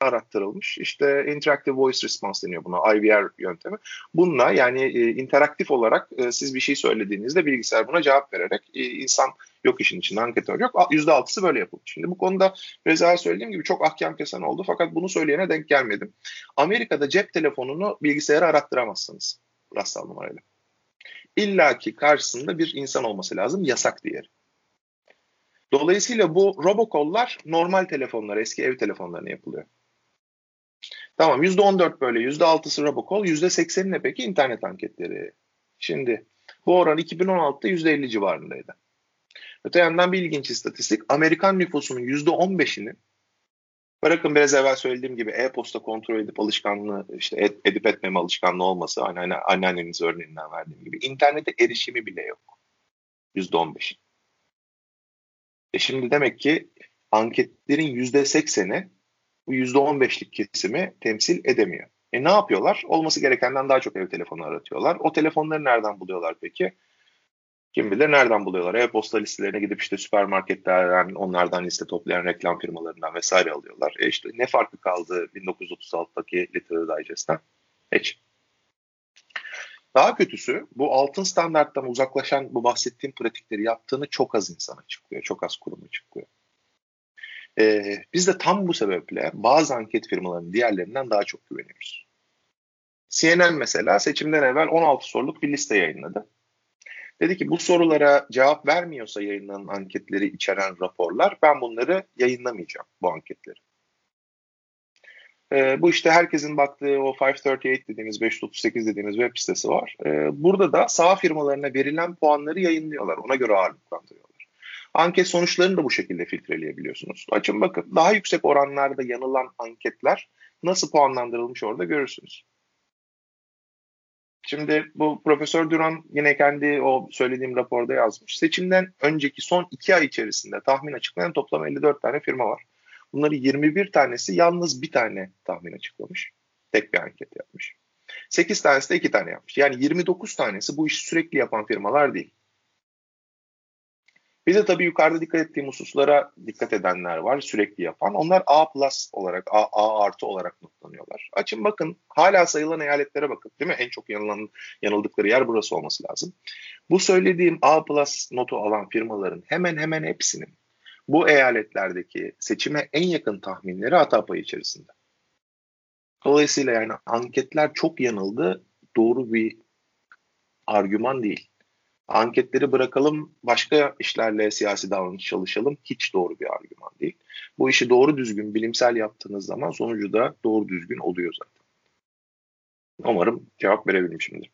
arattırılmış. İşte interactive voice response deniyor buna IVR yöntemi. Bununla yani e, interaktif olarak e, siz bir şey söylediğinizde bilgisayar buna cevap vererek e, insan yok işin içinde anketör yok. Yüzde altısı böyle yapılmış. Şimdi bu konuda biraz evvel söylediğim gibi çok ahkam kesen oldu fakat bunu söyleyene denk gelmedim. Amerika'da cep telefonunu bilgisayara arattıramazsınız rastsal numarayla. İlla ki karşısında bir insan olması lazım. Yasak diğeri. Dolayısıyla bu robokollar normal telefonlar, eski ev telefonlarına yapılıyor. Tamam %14 böyle, %6'sı robokol, %80'i ne peki? internet anketleri. Şimdi bu oran 2016'da %50 civarındaydı. Öte yandan bir ilginç istatistik. Amerikan nüfusunun %15'inin Bırakın biraz evvel söylediğim gibi e-posta kontrol edip alışkanlığı işte ed, edip etmeme alışkanlığı olması hani anneanneniz örneğinden verdiğim gibi internete erişimi bile yok. Yüzde on beş. E şimdi demek ki anketlerin yüzde sekseni bu yüzde on beşlik kesimi temsil edemiyor. E ne yapıyorlar? Olması gerekenden daha çok ev telefonu aratıyorlar. O telefonları nereden buluyorlar peki? Kim bilir nereden buluyorlar? E-posta listelerine gidip işte süpermarketlerden onlardan liste toplayan reklam firmalarından vesaire alıyorlar. E işte ne farkı kaldı 1936'daki Literary Digest'ten? Hiç. Daha kötüsü bu altın standarttan uzaklaşan bu bahsettiğim pratikleri yaptığını çok az insan açıklıyor. Çok az kurum açıklıyor. Ee, biz de tam bu sebeple bazı anket firmalarının diğerlerinden daha çok güveniyoruz. CNN mesela seçimden evvel 16 soruluk bir liste yayınladı. Dedi ki bu sorulara cevap vermiyorsa yayınlanan anketleri içeren raporlar ben bunları yayınlamayacağım bu anketleri. Ee, bu işte herkesin baktığı o 538 dediğimiz 538 dediğimiz web sitesi var. Ee, burada da sağ firmalarına verilen puanları yayınlıyorlar. Ona göre ağırlıklandırıyorlar. Anket sonuçlarını da bu şekilde filtreleyebiliyorsunuz. Açın bakın daha yüksek oranlarda yanılan anketler nasıl puanlandırılmış orada görürsünüz. Şimdi bu Profesör Duran yine kendi o söylediğim raporda yazmış. Seçimden önceki son iki ay içerisinde tahmin açıklayan toplam 54 tane firma var. Bunları 21 tanesi yalnız bir tane tahmin açıklamış. Tek bir anket yapmış. 8 tanesi de 2 tane yapmış. Yani 29 tanesi bu işi sürekli yapan firmalar değil. Bir de tabii yukarıda dikkat ettiğim hususlara dikkat edenler var sürekli yapan. Onlar A plus olarak, A, A artı olarak notlanıyorlar. Açın bakın hala sayılan eyaletlere bakın değil mi? En çok yanılan, yanıldıkları yer burası olması lazım. Bu söylediğim A plus notu alan firmaların hemen hemen hepsinin bu eyaletlerdeki seçime en yakın tahminleri hata payı içerisinde. Dolayısıyla yani anketler çok yanıldı. Doğru bir argüman değil. Anketleri bırakalım, başka işlerle siyasi davranış çalışalım. Hiç doğru bir argüman değil. Bu işi doğru düzgün bilimsel yaptığınız zaman sonucu da doğru düzgün oluyor zaten. Umarım cevap verebilmişimdir.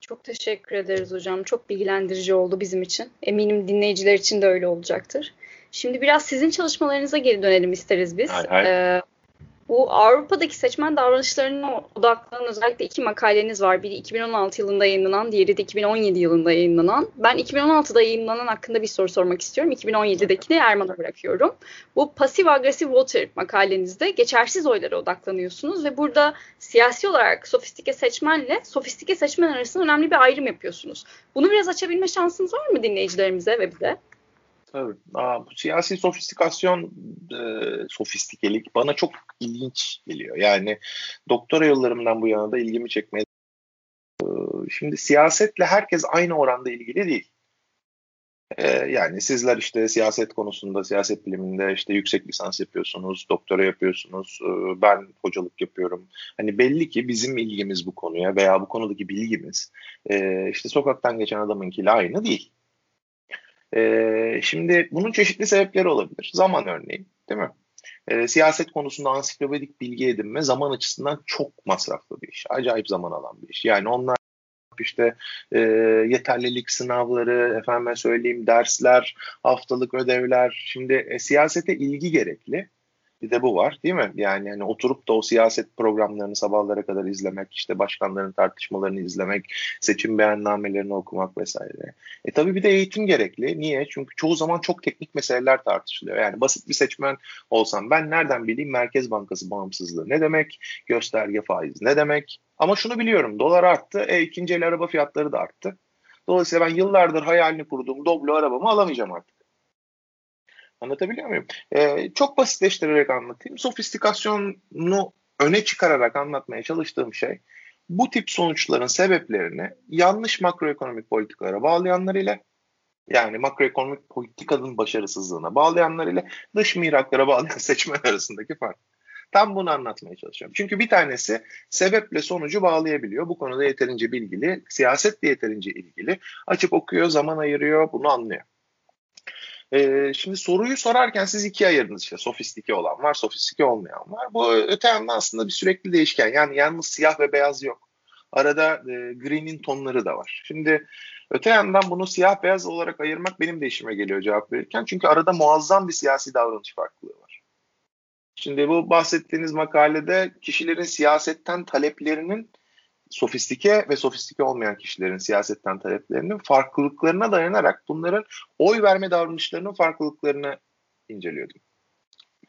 Çok teşekkür ederiz hocam. Çok bilgilendirici oldu bizim için. Eminim dinleyiciler için de öyle olacaktır. Şimdi biraz sizin çalışmalarınıza geri dönelim isteriz biz. Hay hay. Ee, bu Avrupa'daki seçmen davranışlarına odaklanan özellikle iki makaleniz var. Biri 2016 yılında yayınlanan, diğeri de 2017 yılında yayınlanan. Ben 2016'da yayınlanan hakkında bir soru sormak istiyorum. 2017'dekini Erman'a bırakıyorum. Bu pasif agresif voter makalenizde geçersiz oylara odaklanıyorsunuz ve burada siyasi olarak sofistike seçmenle sofistike seçmen arasında önemli bir ayrım yapıyorsunuz. Bunu biraz açabilme şansınız var mı dinleyicilerimize ve bize? Tabii. Aa, bu siyasi sofistikasyon, e, sofistikelik bana çok ilginç geliyor. Yani doktora yıllarımdan bu yana da ilgimi çekmeye. E, şimdi siyasetle herkes aynı oranda ilgili değil. E, yani sizler işte siyaset konusunda, siyaset biliminde işte yüksek lisans yapıyorsunuz, doktora yapıyorsunuz, e, ben hocalık yapıyorum. Hani belli ki bizim ilgimiz bu konuya veya bu konudaki bilgimiz e, işte sokaktan geçen adamınkiyle aynı değil. E, şimdi bunun çeşitli sebepleri olabilir. Zaman örneğin değil mi? E, siyaset konusunda ansiklopedik bilgi edinme zaman açısından çok masraflı bir iş. Acayip zaman alan bir iş. Yani onlar işte e, yeterlilik sınavları, efendime söyleyeyim dersler, haftalık ödevler. Şimdi e, siyasete ilgi gerekli. Bir de bu var değil mi? Yani yani oturup da o siyaset programlarını sabahlara kadar izlemek, işte başkanların tartışmalarını izlemek, seçim beyannamelerini okumak vesaire. E tabii bir de eğitim gerekli. Niye? Çünkü çoğu zaman çok teknik meseleler tartışılıyor. Yani basit bir seçmen olsam ben nereden bileyim Merkez Bankası bağımsızlığı ne demek? Gösterge faiz ne demek? Ama şunu biliyorum dolar arttı, e, ikinci el araba fiyatları da arttı. Dolayısıyla ben yıllardır hayalini kurduğum Doblo arabamı alamayacağım artık. Anlatabiliyor muyum? Ee, çok basitleştirerek anlatayım. Sofistikasyonu öne çıkararak anlatmaya çalıştığım şey bu tip sonuçların sebeplerini yanlış makroekonomik politikalara bağlayanlar ile yani makroekonomik politikanın başarısızlığına bağlayanlar ile dış miraklara bağlayan seçmen arasındaki fark. Tam bunu anlatmaya çalışıyorum. Çünkü bir tanesi sebeple sonucu bağlayabiliyor. Bu konuda yeterince bilgili, siyasetle yeterince ilgili. Açıp okuyor, zaman ayırıyor, bunu anlıyor. Ee, şimdi soruyu sorarken siz ikiye ayırdınız işte sofistike olan var, sofistike olmayan var. Bu öte yandan aslında bir sürekli değişken. Yani yalnız siyah ve beyaz yok. Arada e, gri'nin tonları da var. Şimdi öte yandan bunu siyah beyaz olarak ayırmak benim de işime geliyor cevap verirken. Çünkü arada muazzam bir siyasi davranış farklılığı var. Şimdi bu bahsettiğiniz makalede kişilerin siyasetten taleplerinin sofistike ve sofistike olmayan kişilerin siyasetten taleplerinin farklılıklarına dayanarak bunların oy verme davranışlarının farklılıklarını inceliyordum.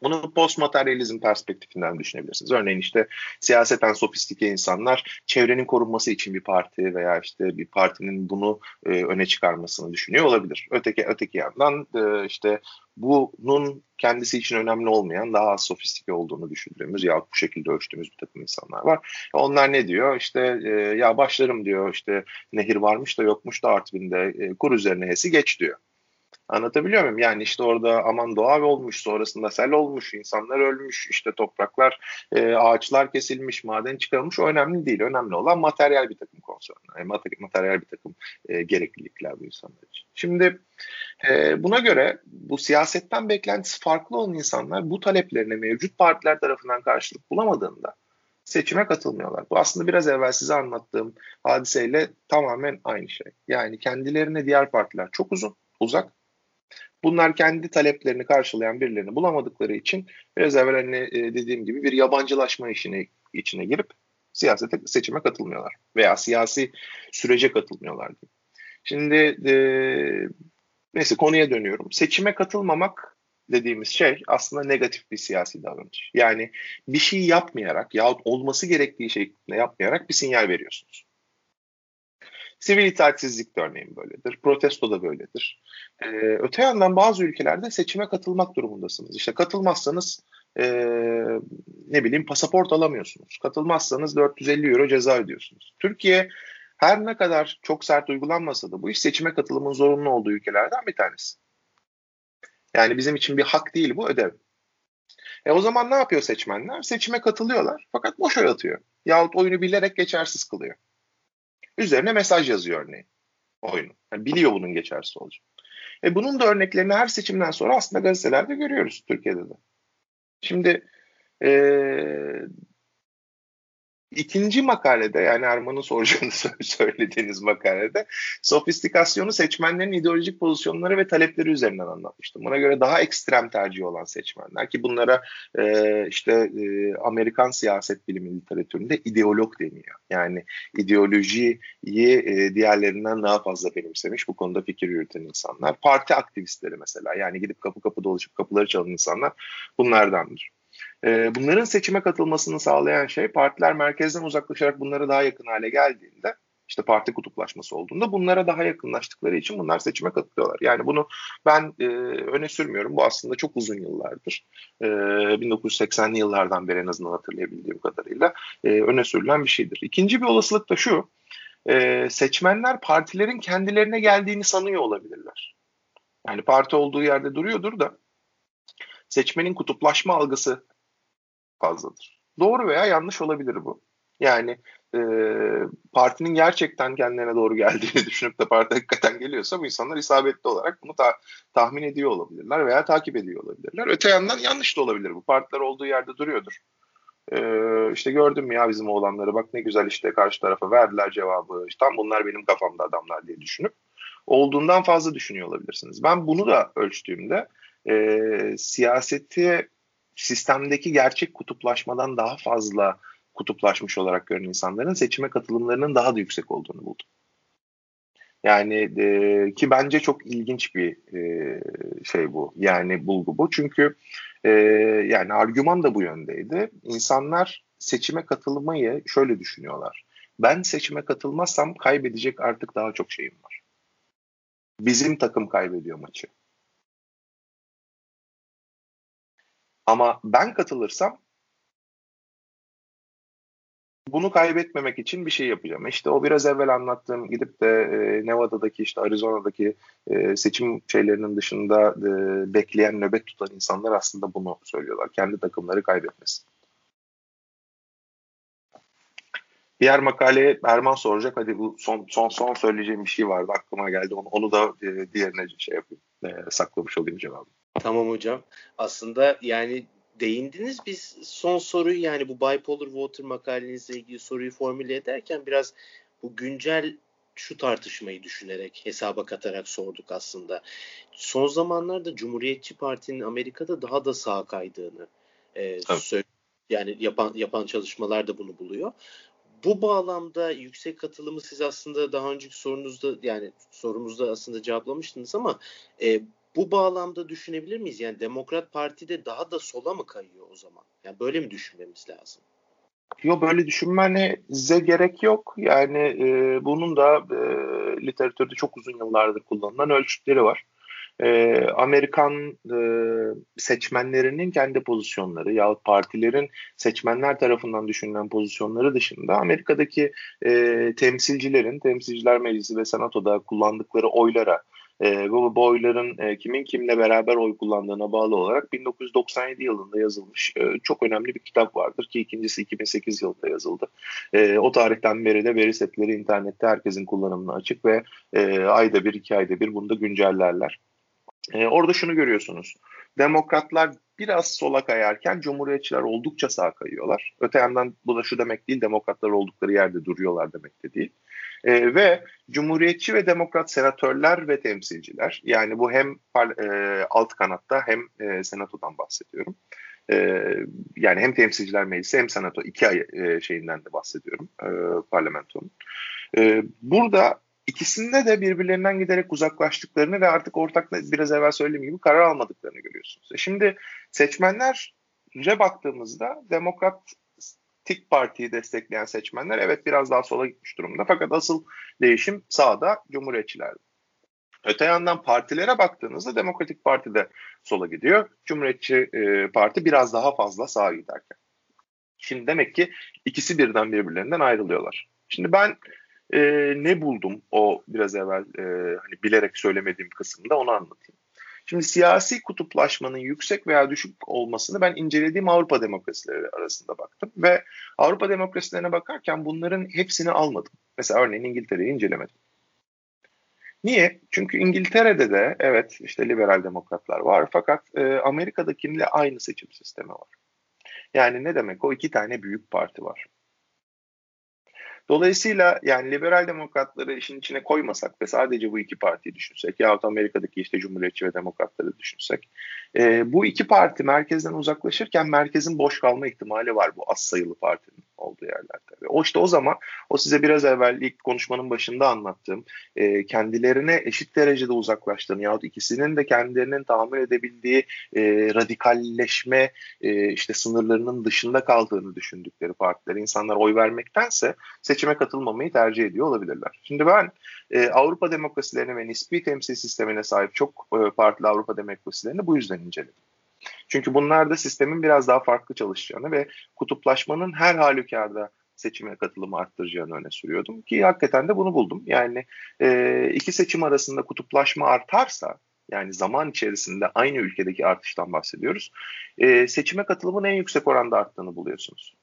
Bunu postmateryalizm perspektifinden düşünebilirsiniz. Örneğin işte siyaseten sofistike insanlar çevrenin korunması için bir parti veya işte bir partinin bunu e, öne çıkarmasını düşünüyor olabilir. Öteki öteki yandan e, işte bunun kendisi için önemli olmayan daha az sofistike olduğunu düşündüğümüz ya bu şekilde ölçtüğümüz bir takım insanlar var. Onlar ne diyor? İşte e, ya başlarım diyor işte nehir varmış da yokmuş da Artvin'de e, kur üzerine hesi geç diyor. Anlatabiliyor muyum? Yani işte orada aman doğa olmuş, sonrasında sel olmuş, insanlar ölmüş, işte topraklar, e, ağaçlar kesilmiş, maden çıkarılmış. O önemli değil. Önemli olan materyal bir takım konsörler, materyal bir takım e, gereklilikler bu insanlar için. Şimdi e, buna göre bu siyasetten beklentisi farklı olan insanlar bu taleplerine mevcut partiler tarafından karşılık bulamadığında seçime katılmıyorlar. Bu aslında biraz evvel size anlattığım hadiseyle tamamen aynı şey. Yani kendilerine diğer partiler çok uzun, uzak Bunlar kendi taleplerini karşılayan birilerini bulamadıkları için biraz evvel hani e, dediğim gibi bir yabancılaşma işine içine girip siyasete seçime katılmıyorlar veya siyasi sürece katılmıyorlar diye. Şimdi e, neyse konuya dönüyorum. Seçime katılmamak dediğimiz şey aslında negatif bir siyasi davranış. Yani bir şey yapmayarak yahut olması gerektiği şeklinde yapmayarak bir sinyal veriyorsunuz. Sivil itaatsizlik de örneğin böyledir. Protesto da böyledir. Ee, öte yandan bazı ülkelerde seçime katılmak durumundasınız. İşte katılmazsanız e, ne bileyim pasaport alamıyorsunuz. Katılmazsanız 450 euro ceza ödüyorsunuz. Türkiye her ne kadar çok sert uygulanmasa da bu iş seçime katılımın zorunlu olduğu ülkelerden bir tanesi. Yani bizim için bir hak değil bu ödev. E o zaman ne yapıyor seçmenler? Seçime katılıyorlar fakat boş oy atıyor. Yahut oyunu bilerek geçersiz kılıyor. Üzerine mesaj yazıyor örneğin oyunu. Yani biliyor bunun geçersiz olacak. E bunun da örneklerini her seçimden sonra aslında gazetelerde görüyoruz Türkiye'de de. Şimdi e, İkinci makalede yani Erman'ın soracağını söylediğiniz makalede sofistikasyonu seçmenlerin ideolojik pozisyonları ve talepleri üzerinden anlatmıştım. Buna göre daha ekstrem tercih olan seçmenler ki bunlara e, işte e, Amerikan siyaset bilimi literatüründe ideolog deniyor. Yani ideolojiyi e, diğerlerinden daha fazla benimsemiş bu konuda fikir yürüten insanlar. Parti aktivistleri mesela yani gidip kapı kapı dolaşıp kapıları çalan insanlar bunlardandır. E, bunların seçime katılmasını sağlayan şey partiler merkezden uzaklaşarak bunlara daha yakın hale geldiğinde işte parti kutuplaşması olduğunda bunlara daha yakınlaştıkları için bunlar seçime katılıyorlar. Yani bunu ben e, öne sürmüyorum. Bu aslında çok uzun yıllardır. E, 1980'li yıllardan beri en azından hatırlayabildiğim kadarıyla e, öne sürülen bir şeydir. İkinci bir olasılık da şu. E, seçmenler partilerin kendilerine geldiğini sanıyor olabilirler. Yani parti olduğu yerde duruyordur da seçmenin kutuplaşma algısı fazladır. Doğru veya yanlış olabilir bu. Yani e, partinin gerçekten kendilerine doğru geldiğini düşünüp de parti hakikaten geliyorsa bu insanlar isabetli olarak bunu ta- tahmin ediyor olabilirler veya takip ediyor olabilirler. Öte yandan yanlış da olabilir bu. Partiler olduğu yerde duruyordur. Ee, işte gördüm mü ya bizim oğlanları bak ne güzel işte karşı tarafa verdiler cevabı. İşte tam bunlar benim kafamda adamlar diye düşünüp olduğundan fazla düşünüyor olabilirsiniz. Ben bunu da ölçtüğümde e, siyaseti sistemdeki gerçek kutuplaşmadan daha fazla kutuplaşmış olarak gören insanların seçime katılımlarının daha da yüksek olduğunu buldum. Yani e, ki bence çok ilginç bir e, şey bu. Yani bulgu bu. Çünkü e, yani argüman da bu yöndeydi. İnsanlar seçime katılmayı şöyle düşünüyorlar. Ben seçime katılmazsam kaybedecek artık daha çok şeyim var. Bizim takım kaybediyor maçı. Ama ben katılırsam bunu kaybetmemek için bir şey yapacağım. İşte o biraz evvel anlattığım gidip de e, Nevada'daki işte Arizona'daki e, seçim şeylerinin dışında e, bekleyen nöbet tutan insanlar aslında bunu söylüyorlar. Kendi takımları kaybetmesin. Diğer makale Erman soracak. Hadi bu son son son söyleyeceğim bir şey vardı aklıma geldi. Onu, onu da e, diğerine şey yapayım. E, saklamış olayım cevabı. Tamam hocam. Aslında yani değindiniz. Biz son soruyu yani bu bipolar water makalenizle ilgili soruyu formüle ederken biraz bu güncel şu tartışmayı düşünerek hesaba katarak sorduk aslında. Son zamanlarda Cumhuriyetçi Parti'nin Amerika'da daha da sağ kaydığını e, söylüyor. Yani yapan yapan çalışmalar da bunu buluyor. Bu bağlamda yüksek katılımı siz aslında daha önceki sorunuzda yani sorumuzda aslında cevaplamıştınız ama e, bu bağlamda düşünebilir miyiz? Yani Demokrat Parti'de daha da sola mı kayıyor o zaman? Yani böyle mi düşünmemiz lazım? Yok böyle düşünmenize gerek yok. Yani e, bunun da e, literatürde çok uzun yıllardır kullanılan ölçütleri var. E, Amerikan e, seçmenlerinin kendi pozisyonları yahut partilerin seçmenler tarafından düşünülen pozisyonları dışında Amerika'daki e, temsilcilerin, temsilciler meclisi ve senatoda kullandıkları oylara e, bu, bu oyların e, kimin kimle beraber oy kullandığına bağlı olarak 1997 yılında yazılmış e, çok önemli bir kitap vardır ki ikincisi 2008 yılında yazıldı. E, o tarihten beri de veri setleri internette herkesin kullanımına açık ve e, ayda bir iki ayda bir bunu da güncellerler. E, orada şunu görüyorsunuz. Demokratlar biraz sola kayarken cumhuriyetçiler oldukça sağ kayıyorlar. Öte yandan bu da şu demek değil demokratlar oldukları yerde duruyorlar demek de değil. E, ve cumhuriyetçi ve demokrat senatörler ve temsilciler yani bu hem e, alt kanatta hem e, senatodan bahsediyorum. E, yani hem temsilciler meclisi hem senato iki ay e, şeyinden de bahsediyorum e, parlamentonun. E, burada ikisinde de birbirlerinden giderek uzaklaştıklarını ve artık ortak biraz evvel söylediğim gibi karar almadıklarını görüyorsunuz. E, şimdi seçmenlere baktığımızda demokrat Tik Parti'yi destekleyen seçmenler evet biraz daha sola gitmiş durumda. Fakat asıl değişim sağda Cumhuriyetçilerde. Öte yandan partilere baktığınızda Demokratik Parti de sola gidiyor. Cumhuriyetçi e, Parti biraz daha fazla sağa giderken. Şimdi demek ki ikisi birden birbirlerinden ayrılıyorlar. Şimdi ben e, ne buldum o biraz evvel e, hani bilerek söylemediğim kısımda onu anlatayım. Şimdi siyasi kutuplaşmanın yüksek veya düşük olmasını ben incelediğim Avrupa demokrasileri arasında baktım ve Avrupa demokrasilerine bakarken bunların hepsini almadım. Mesela örneğin İngiltere'yi incelemedim. Niye? Çünkü İngiltere'de de evet işte liberal demokratlar var fakat e, Amerika'dakiyle aynı seçim sistemi var. Yani ne demek? O iki tane büyük parti var. Dolayısıyla yani liberal demokratları işin içine koymasak ve sadece bu iki partiyi düşünsek yahut Amerika'daki işte Cumhuriyetçi ve demokratları düşünsek e, bu iki parti merkezden uzaklaşırken merkezin boş kalma ihtimali var bu az sayılı partinin olduğu yerlerde. Ve o işte o zaman o size biraz evvel ilk konuşmanın başında anlattığım e, kendilerine eşit derecede uzaklaştığını yahut ikisinin de kendilerinin tahammül edebildiği e, radikalleşme e, işte sınırlarının dışında kaldığını düşündükleri partiler insanlar oy vermektense seçime katılmamayı tercih ediyor olabilirler. Şimdi ben e, Avrupa demokrasilerine ve nispi temsil sistemine sahip çok e, partili Avrupa demokrasilerini bu yüzden inceledim. Çünkü bunlar da sistemin biraz daha farklı çalışacağını ve kutuplaşmanın her halükarda seçime katılımı arttıracağını öne sürüyordum ki hakikaten de bunu buldum. Yani e, iki seçim arasında kutuplaşma artarsa yani zaman içerisinde aynı ülkedeki artıştan bahsediyoruz. E, seçime katılımın en yüksek oranda arttığını buluyorsunuz.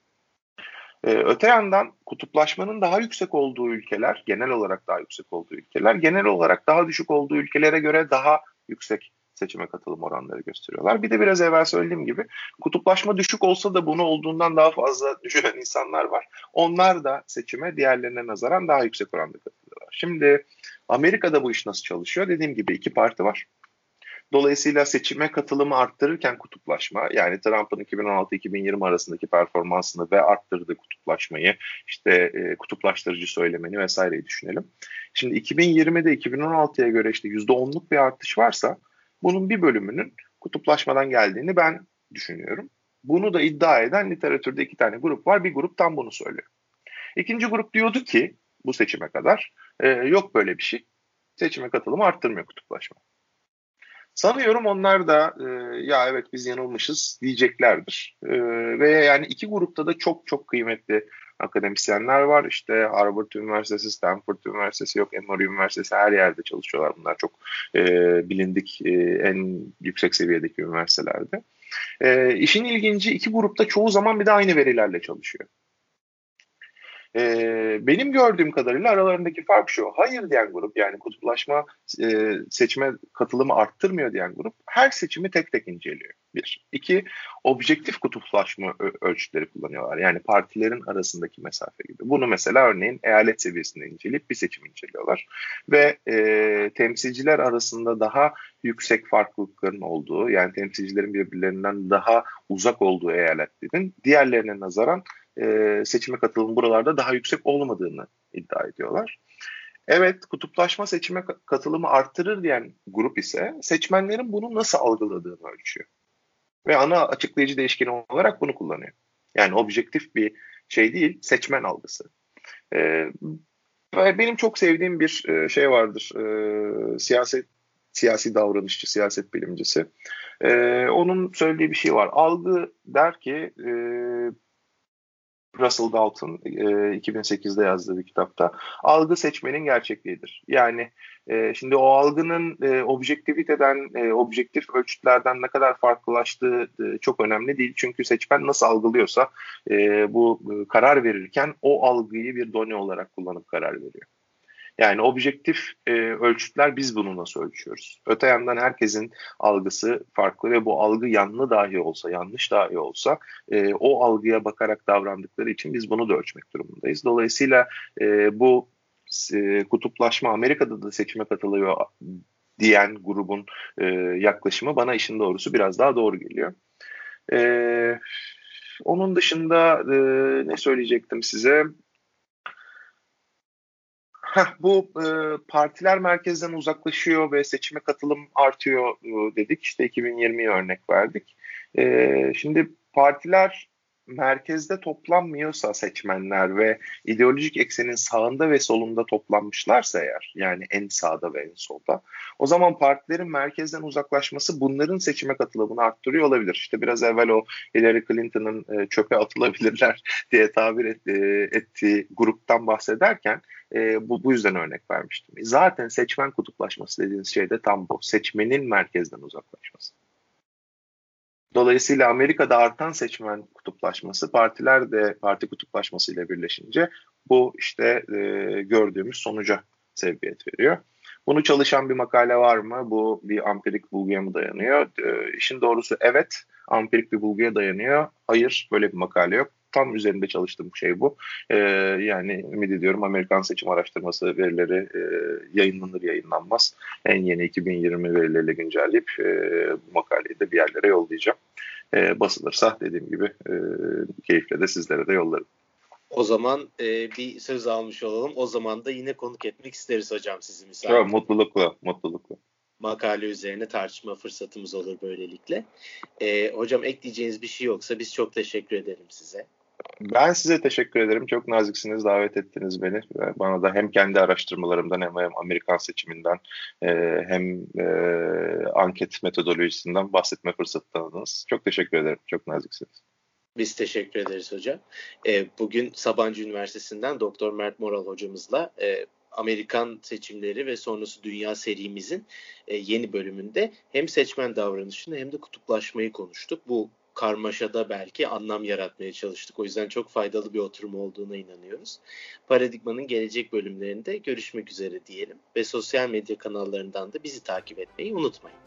Ee, öte yandan kutuplaşmanın daha yüksek olduğu ülkeler, genel olarak daha yüksek olduğu ülkeler, genel olarak daha düşük olduğu ülkelere göre daha yüksek seçime katılım oranları gösteriyorlar. Bir de biraz evvel söylediğim gibi kutuplaşma düşük olsa da bunu olduğundan daha fazla düşünen insanlar var. Onlar da seçime diğerlerine nazaran daha yüksek oranda katılıyorlar. Şimdi Amerika'da bu iş nasıl çalışıyor? Dediğim gibi iki parti var. Dolayısıyla seçime katılımı arttırırken kutuplaşma yani Trump'ın 2016-2020 arasındaki performansını ve arttırdığı kutuplaşmayı işte e, kutuplaştırıcı söylemeni vesaireyi düşünelim. Şimdi 2020'de 2016'ya göre işte %10'luk bir artış varsa bunun bir bölümünün kutuplaşmadan geldiğini ben düşünüyorum. Bunu da iddia eden literatürde iki tane grup var. Bir grup tam bunu söylüyor. İkinci grup diyordu ki bu seçime kadar e, yok böyle bir şey. Seçime katılımı arttırmıyor kutuplaşma. Sanıyorum onlar da e, ya evet biz yanılmışız diyeceklerdir. E, ve yani iki grupta da çok çok kıymetli akademisyenler var. İşte Harvard Üniversitesi, Stanford Üniversitesi yok, Emory Üniversitesi her yerde çalışıyorlar. Bunlar çok e, bilindik e, en yüksek seviyedeki üniversitelerde. E, işin ilginci iki grupta çoğu zaman bir de aynı verilerle çalışıyor. E, benim gördüğüm kadarıyla aralarındaki fark şu. Hayır diyen grup yani kutuplaşma e, seçime katılımı arttırmıyor diyen grup her seçimi tek tek inceliyor. Bir. İki, objektif kutuplaşma ölçütleri kullanıyorlar. Yani partilerin arasındaki mesafe gibi. Bunu mesela örneğin eyalet seviyesinde inceleyip bir seçim inceliyorlar. Ve e, temsilciler arasında daha yüksek farklılıkların olduğu yani temsilcilerin birbirlerinden daha uzak olduğu eyaletlerin diğerlerine nazaran e, seçime katılım buralarda daha yüksek olmadığını iddia ediyorlar. Evet kutuplaşma seçime katılımı arttırır diyen grup ise seçmenlerin bunu nasıl algıladığını ölçüyor. Ve ana açıklayıcı değişkeni olarak bunu kullanıyor. Yani objektif bir şey değil, seçmen algısı. Ee, benim çok sevdiğim bir e, şey vardır. Ee, siyaset siyasi davranışçı, siyaset bilimcisi. Ee, onun söylediği bir şey var. Algı der ki e, Russell Dalton e, 2008'de yazdığı bir kitapta algı seçmenin gerçekliğidir. Yani e, şimdi o algının e, objektiviteden, e, objektif ölçütlerden ne kadar farklılaştığı e, çok önemli değil. Çünkü seçmen nasıl algılıyorsa e, bu e, karar verirken o algıyı bir done olarak kullanıp karar veriyor. Yani objektif e, ölçütler biz bunu nasıl ölçüyoruz? Öte yandan herkesin algısı farklı ve bu algı yanlı dahi olsa, yanlış dahi olsa e, o algıya bakarak davrandıkları için biz bunu da ölçmek durumundayız. Dolayısıyla e, bu e, kutuplaşma Amerika'da da seçime katılıyor diyen grubun e, yaklaşımı bana işin doğrusu biraz daha doğru geliyor. E, onun dışında e, ne söyleyecektim size? Heh, bu e, partiler merkezden uzaklaşıyor ve seçime katılım artıyor e, dedik. İşte 2020'yi örnek verdik. E, şimdi partiler merkezde toplanmıyorsa seçmenler ve ideolojik eksenin sağında ve solunda toplanmışlarsa eğer yani en sağda ve en solda o zaman partilerin merkezden uzaklaşması bunların seçime katılımını arttırıyor olabilir. İşte biraz evvel o Hillary Clinton'ın e, çöpe atılabilirler diye tabir et, ettiği gruptan bahsederken E, bu, bu yüzden örnek vermiştim. Zaten seçmen kutuplaşması dediğiniz şey de tam bu. Seçmenin merkezden uzaklaşması. Dolayısıyla Amerika'da artan seçmen kutuplaşması, partiler de parti kutuplaşması ile birleşince bu işte e, gördüğümüz sonuca sebebiyet veriyor. Bunu çalışan bir makale var mı? Bu bir ampirik bulguya mı dayanıyor? E, işin doğrusu evet, ampirik bir bulguya dayanıyor. Hayır, böyle bir makale yok. Tam üzerinde çalıştığım şey bu. E, yani ümit ediyorum Amerikan seçim araştırması verileri e, yayınlanır yayınlanmaz. En yeni 2020 verileriyle güncelleyip e, bu makaleyi de bir yerlere yollayacağım. E, basılırsa dediğim gibi e, keyifle de sizlere de yollarım. O zaman e, bir söz almış olalım. O zaman da yine konuk etmek isteriz hocam sizi misafir. Evet, mutlulukla, mutlulukla. Makale üzerine tartışma fırsatımız olur böylelikle. E, hocam ekleyeceğiniz bir şey yoksa biz çok teşekkür edelim size. Ben size teşekkür ederim. Çok naziksiniz, davet ettiniz beni. Bana da hem kendi araştırmalarımdan hem Amerikan seçiminden e, hem e, anket metodolojisinden bahsetme fırsatı tanıdınız. Çok teşekkür ederim. Çok naziksiniz. Biz teşekkür ederiz hocam. E, bugün Sabancı Üniversitesi'nden Doktor Mert Moral hocamızla Amerikan seçimleri ve sonrası dünya serimizin yeni bölümünde hem seçmen davranışını hem de kutuplaşmayı konuştuk. Bu karmaşada belki anlam yaratmaya çalıştık. O yüzden çok faydalı bir oturum olduğuna inanıyoruz. Paradigmanın gelecek bölümlerinde görüşmek üzere diyelim ve sosyal medya kanallarından da bizi takip etmeyi unutmayın.